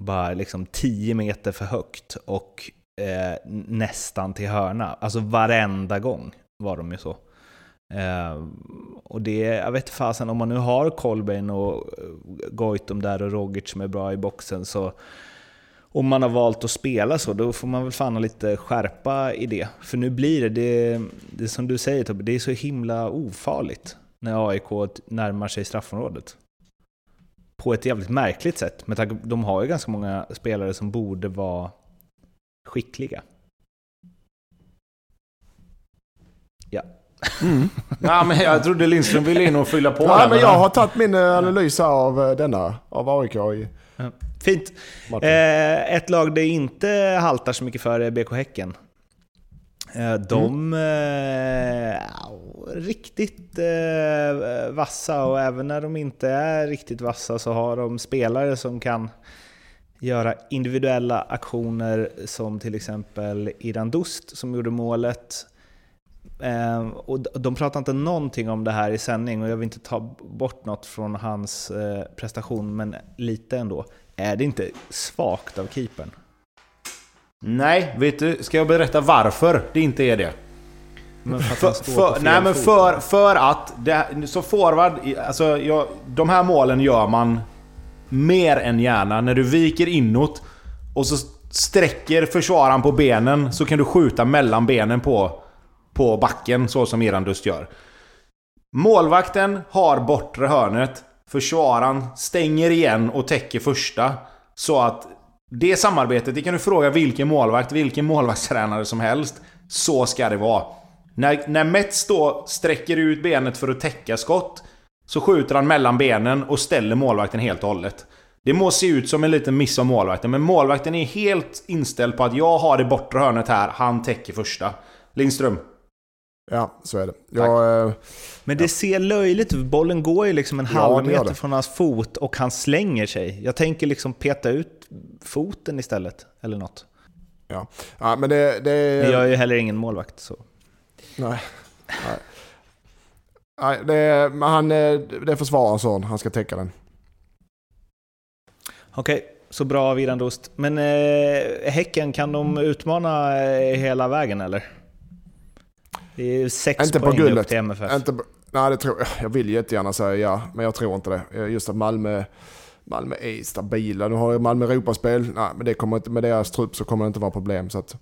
Bara liksom 10 meter för högt och eh, nästan till hörna. Alltså varenda gång var de ju så. Eh, och det, jag vet fasen, om man nu har Kolbeinn och eh, Goitom där och Rogic som är bra i boxen så om man har valt att spela så, då får man väl fan ha lite skärpa i det. För nu blir det, det, det är som du säger Tobbe, det är så himla ofarligt när AIK närmar sig straffområdet. På ett jävligt märkligt sätt, på de har ju ganska många spelare som borde vara skickliga. Ja. [LAUGHS] Ja, men jag trodde Lindström ville in och fylla på Ja, men jag har tagit min eh, analys av eh, denna, av AIK i Fint. Eh, ett lag det inte haltar så mycket för är BK Häcken. Eh, de eh, de är riktigt eh, vassa och även när de inte är riktigt vassa så har de spelare som kan göra individuella aktioner som till exempel Iran Dust som gjorde målet. Eh, och de pratar inte någonting om det här i sändning och jag vill inte ta bort något från hans eh, prestation, men lite ändå. Är det inte svagt av keepern? Nej, vet du? Ska jag berätta varför det inte är det? Men för För, för, nej men för, för att... Det, så forward... Alltså, jag, de här målen gör man mer än gärna när du viker inåt och så sträcker försvararen på benen så kan du skjuta mellan benen på, på backen så som Irandust gör. Målvakten har bortre hörnet. Försvararen stänger igen och täcker första. Så att det samarbetet, det kan du fråga vilken målvakt, vilken målvaktstränare som helst. Så ska det vara. När, när Mets då sträcker ut benet för att täcka skott så skjuter han mellan benen och ställer målvakten helt och hållet. Det må se ut som en liten miss av målvakten, men målvakten är helt inställd på att jag har det bortre hörnet här, han täcker första. Lindström. Ja, så är det. Jag, eh, Men det ser löjligt ut. Bollen går ju liksom en Ja, halv meter från hans fot och han slänger sig. Jag tänker liksom peta ut foten istället, eller något. ja. ja, men det... det Men jag är ju heller ingen målvakt. Så. Nej. Nej. Nej, det, han, eh, det är försvararens son. Han ska täcka den. Okej, så bra av Irandost. Men eh, Häcken, kan de utmana eh, hela vägen eller? Det är sex Inte på poäng upp guldet. till MFF. Inte, nej, det tror jag. Jag vill jättegärna säga ja, men jag tror inte det. Just att Malmö, Malmö är stabila. Nu har ju Malmö Europaspel. Nej, men det kommer inte, med deras trupp så kommer det inte vara problem. Så att,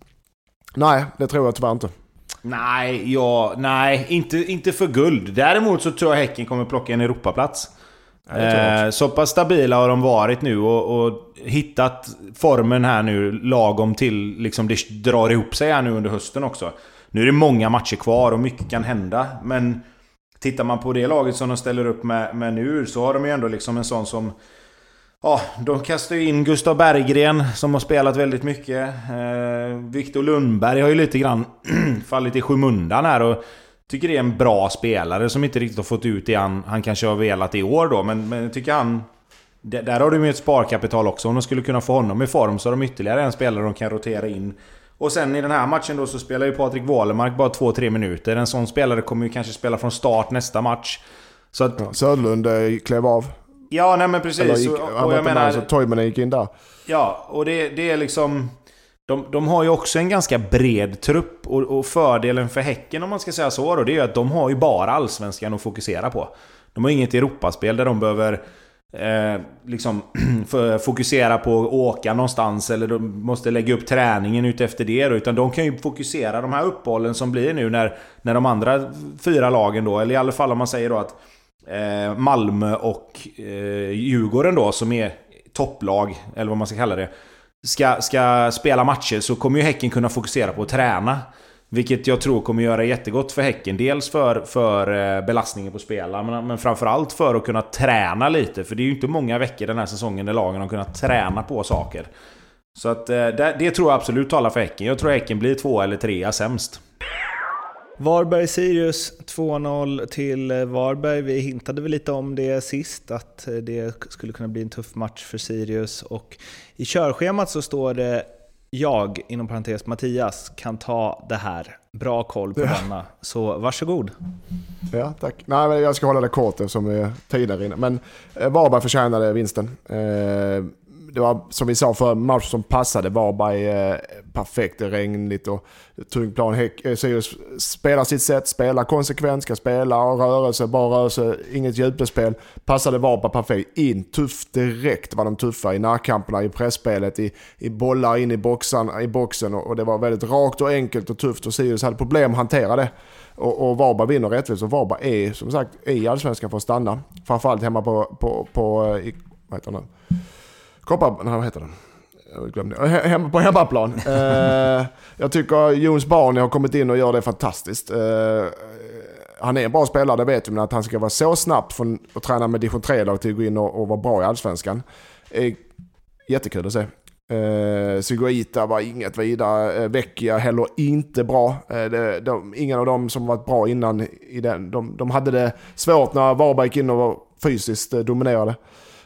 nej, det tror jag tyvärr inte. Nej, ja, nej inte, inte för guld. Däremot så tror jag Häcken kommer plocka en Europaplats. Eh, så pass stabila har de varit nu och, och hittat formen här nu lagom till liksom det drar ihop sig här nu under hösten också. Nu är det många matcher kvar och mycket kan hända. Men tittar man på det laget som de ställer upp med, med nu så har de ju ändå liksom en sån som... Ja, de kastar ju in Gustav Berggren som har spelat väldigt mycket. Eh, Viktor Lundberg har ju lite grann [CLEARS THROAT] fallit i skymundan här och tycker det är en bra spelare som inte riktigt har fått ut det han, han kanske har velat i år då. Men, men jag tycker han... Där har de ju ett sparkapital också. Om de skulle kunna få honom i form så har de ytterligare en spelare de kan rotera in. Och sen i den här matchen då så spelar ju Patrik Wålemark bara 2-3 minuter. En sån spelare kommer ju kanske spela från start nästa match. Så att... Ja, Söderlund eh, klev av. Ja, nej men Eller precis. gick, Och, han och var jag inte med, menar... så Toivonen gick in där. Ja, och det, det är liksom... De, de har ju också en ganska bred trupp och, och fördelen för Häcken om man ska säga så då, det är ju att de har ju bara Allsvenskan att fokusera på. De har inget Europaspel där de behöver eh, liksom [CLEARS THROAT] fokusera på att åka någonstans eller de måste lägga upp träningen ut efter det då, utan de kan ju fokusera de här uppehållen som blir nu när, när de andra fyra lagen då, eller i alla fall om man säger då att eh, Malmö och eh, Djurgården då som är topplag, eller vad man ska kalla det, ska, ska spela matcher så kommer ju Häcken kunna fokusera på att träna. Vilket jag tror kommer göra jättegott för Häcken. Dels för, för eh, belastningen på spelarna, men, men framförallt för att kunna träna lite. För det är ju inte många veckor den här säsongen där lagen har kunnat träna på saker. Så att eh, det, det tror jag absolut talar för Häcken. Jag tror Häcken blir två eller trea sämst. Varberg-Sirius 2-0 till Varberg. Vi hintade väl lite om det sist, att eh, det skulle kunna bli en tuff match för Sirius. Och I körschemat så står det jag, inom parentes Mattias, kan ta det här. Bra koll på denna. Så varsågod. Ja, tack. Nej, men jag ska hålla det kort eftersom eh, tiden rinner. Men eh, Varberg förtjänade vinsten. Eh, det var som vi sa för match som passade Varberg eh, perfekt. Det är regnigt och tung plan. Häck- eh, Sirius spelar sitt sätt, spelar konsekvent, ska spela och rörelse, bra rörelse, inget djupespel. Passade Varberg perfekt. In tufft direkt var de tuffa i närkamperna, i pressspelet, i, i bollar in i, boxan, i boxen och, och det var väldigt rakt och enkelt och tufft och Sirius hade problem att hantera det. Och, och Varberg vinner rättvist och Varberg är som sagt i Allsvenskan för att stanna. Framförallt hemma på, på, på eh, i, vad heter det? Koppar... Nej, vad heter den? Jag glömde. He- Hem, på hemmaplan. [LAUGHS] eh, jag tycker Jons Barney har kommit in och gör det fantastiskt. Eh, han är en bra spelare, det vet vi, men att han ska vara så snabbt från att träna med division 3-lag till att gå in och, och vara bra i Allsvenskan. är jättekul att se. Eh, Siguita var inget vidare. Eh, Vecchia heller inte bra. Eh, det, de, ingen av dem som varit bra innan i den. De, de hade det svårt när Varberg gick in och var fysiskt eh, dominerade.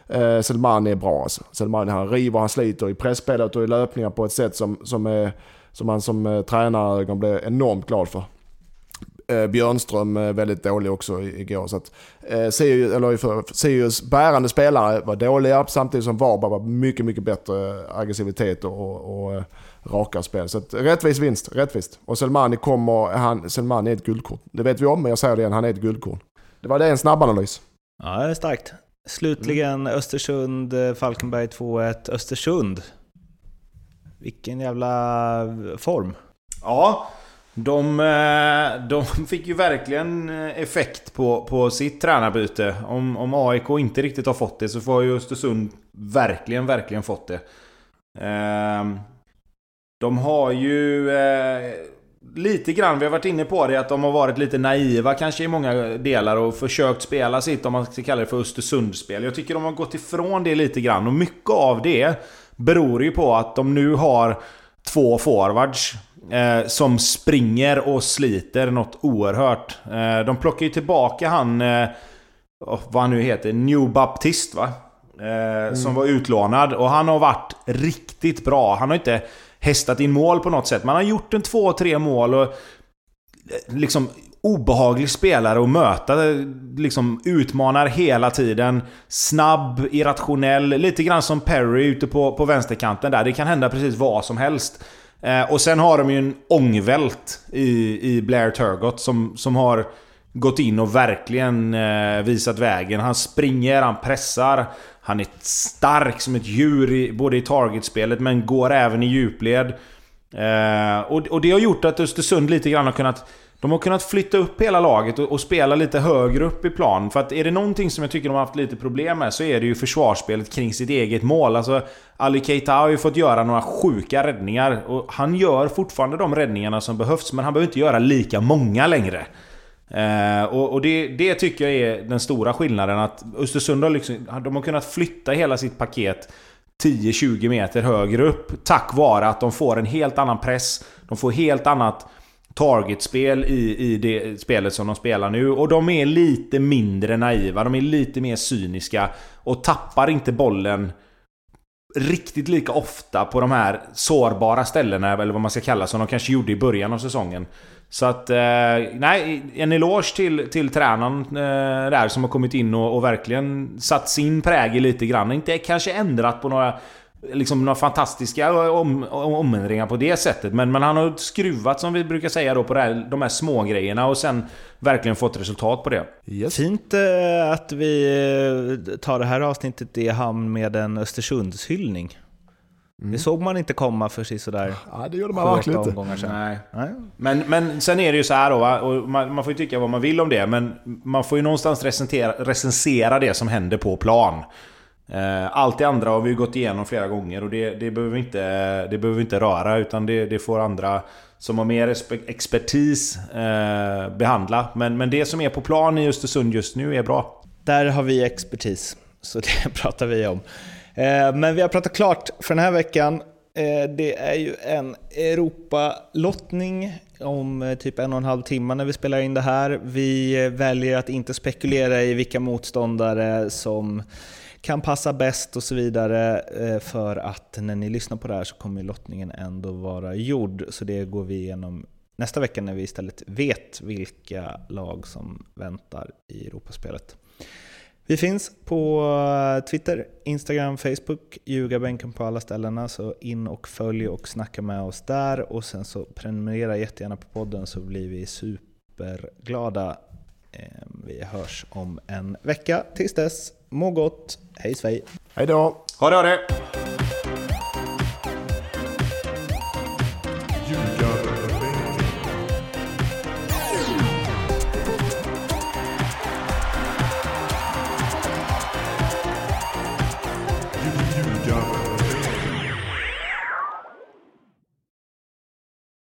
Eh, Selmani är bra alltså. Selmani han river, han sliter i pressspelet och i löpningar på ett sätt som, som, är, som man som eh, tränare blir enormt glad för. Eh, Björnström eh, väldigt dålig också igår. Så att, eh, Sirius, eller för, Sirius bärande spelare var dåliga samtidigt som Varberg var mycket, mycket bättre aggressivitet och, och, och eh, raka spel. Så att, rättvis vinst, rättvist. Och Selmani kommer, han, Selmani är ett guldkort. Det vet vi om, men jag säger det igen, han är ett guldkorn. Det var det en snabb analys. Ja, det är starkt. Slutligen Östersund, eh, Falkenberg 2-1. Östersund. Vilken jävla eh, form. Ja, de, eh, de [LAUGHS] fick ju verkligen effekt på, på sitt tränarbyte. Om, om AIK inte riktigt har fått det så får ju Östersund verkligen, verkligen fått det. Ehm, de har ju lite grann, vi har varit inne på det, att de har varit lite naiva kanske i många delar och försökt spela sitt, om man ska kalla det för Östersundsspel. Jag tycker de har gått ifrån det lite grann och mycket av det beror ju på att de nu har två forwards eh, som springer och sliter något oerhört. Eh, de plockar ju tillbaka han, eh, vad han nu heter, New Baptist va? Mm. Som var utlånad och han har varit riktigt bra. Han har inte hästat in mål på något sätt. Man har gjort en två, tre mål och eh, liksom obehaglig spelare att möta. Eh, liksom utmanar hela tiden. Snabb, irrationell. Lite grann som Perry ute på, på vänsterkanten där. Det kan hända precis vad som helst. Eh, och sen har de ju en ångvält i, i Blair Turgott som, som har gått in och verkligen eh, visat vägen. Han springer, han pressar. Han är stark som ett djur i, både i targetspelet men går även i djupled. Eh, och, och, det har gjort att Östersund lite grann har kunnat... De har kunnat flytta upp hela laget och, och, spela lite högre upp i plan. För att är det någonting som jag tycker de har haft lite problem med så är det ju försvarsspelet kring sitt eget mål. Alltså, Ali Keita har ju fått göra några sjuka räddningar. Och han gör fortfarande de räddningarna som behövs, men han behöver inte göra lika många längre. Eh, och, och det, det, tycker jag är den stora skillnaden. Att Östersund har, liksom, de har kunnat flytta hela sitt paket 10-20 meter högre upp. Tack vare att de får en helt annan press. De får helt annat targetspel i, i det spelet som de spelar nu. Och de är lite mindre naiva. De är lite mer cyniska. Och tappar inte bollen riktigt lika ofta på de här sårbara ställena, eller vad man ska kalla som de kanske gjorde i början av säsongen. Så att, eh, nej, en eloge till, till tränaren eh, där som har kommit in och, och, verkligen satt sin prägel lite grann. Inte kanske ändrat på några, liksom, några fantastiska om, omändringar på det sättet. Men, men han har skruvat, som vi brukar säga, då, på här, de här små grejerna och sen verkligen fått resultat på det. Yes. Fint eh, att vi tar det här avsnittet i hamn med en Östersundshyllning. Mm. Det såg man inte komma för sådär Ja, det gjorde man verkligen inte. Sedan. Nej. Nej. Men, men sen är det ju så här då, va? och man, man, får ju tycka vad man vill om det, men man får ju någonstans recensera det som händer på plan. Eh, allt det andra har vi ju gått igenom flera gånger och det, det, behöver, vi inte, det behöver vi inte röra, utan det, det får andra som har mer expertis eh, behandla. Men, men det som är på plan i Östersund just nu är bra. Där har vi expertis, så [LAUGHS] det pratar vi om. Eh, men vi har pratat klart för den här veckan. Eh, det är ju en Europalottning om eh, typ en och en halv timme när vi spelar in det här. Vi väljer att inte spekulera i vilka motståndare som kan passa bäst och så vidare för att när ni lyssnar på det här så kommer lottningen ändå vara gjord. Så det går vi igenom nästa vecka när vi istället vet vilka lag som väntar i Europaspelet. Vi finns på eh, Twitter, Instagram, Facebook, Ljugarbänken på alla ställena. Så in och följ och snacka med oss där. Och sen så prenumerera jättegärna på podden så blir vi superglada. Ehm, vi hörs om en vecka. Tills dess, må gott. Hej svej! Hej då! Ha det, ha det!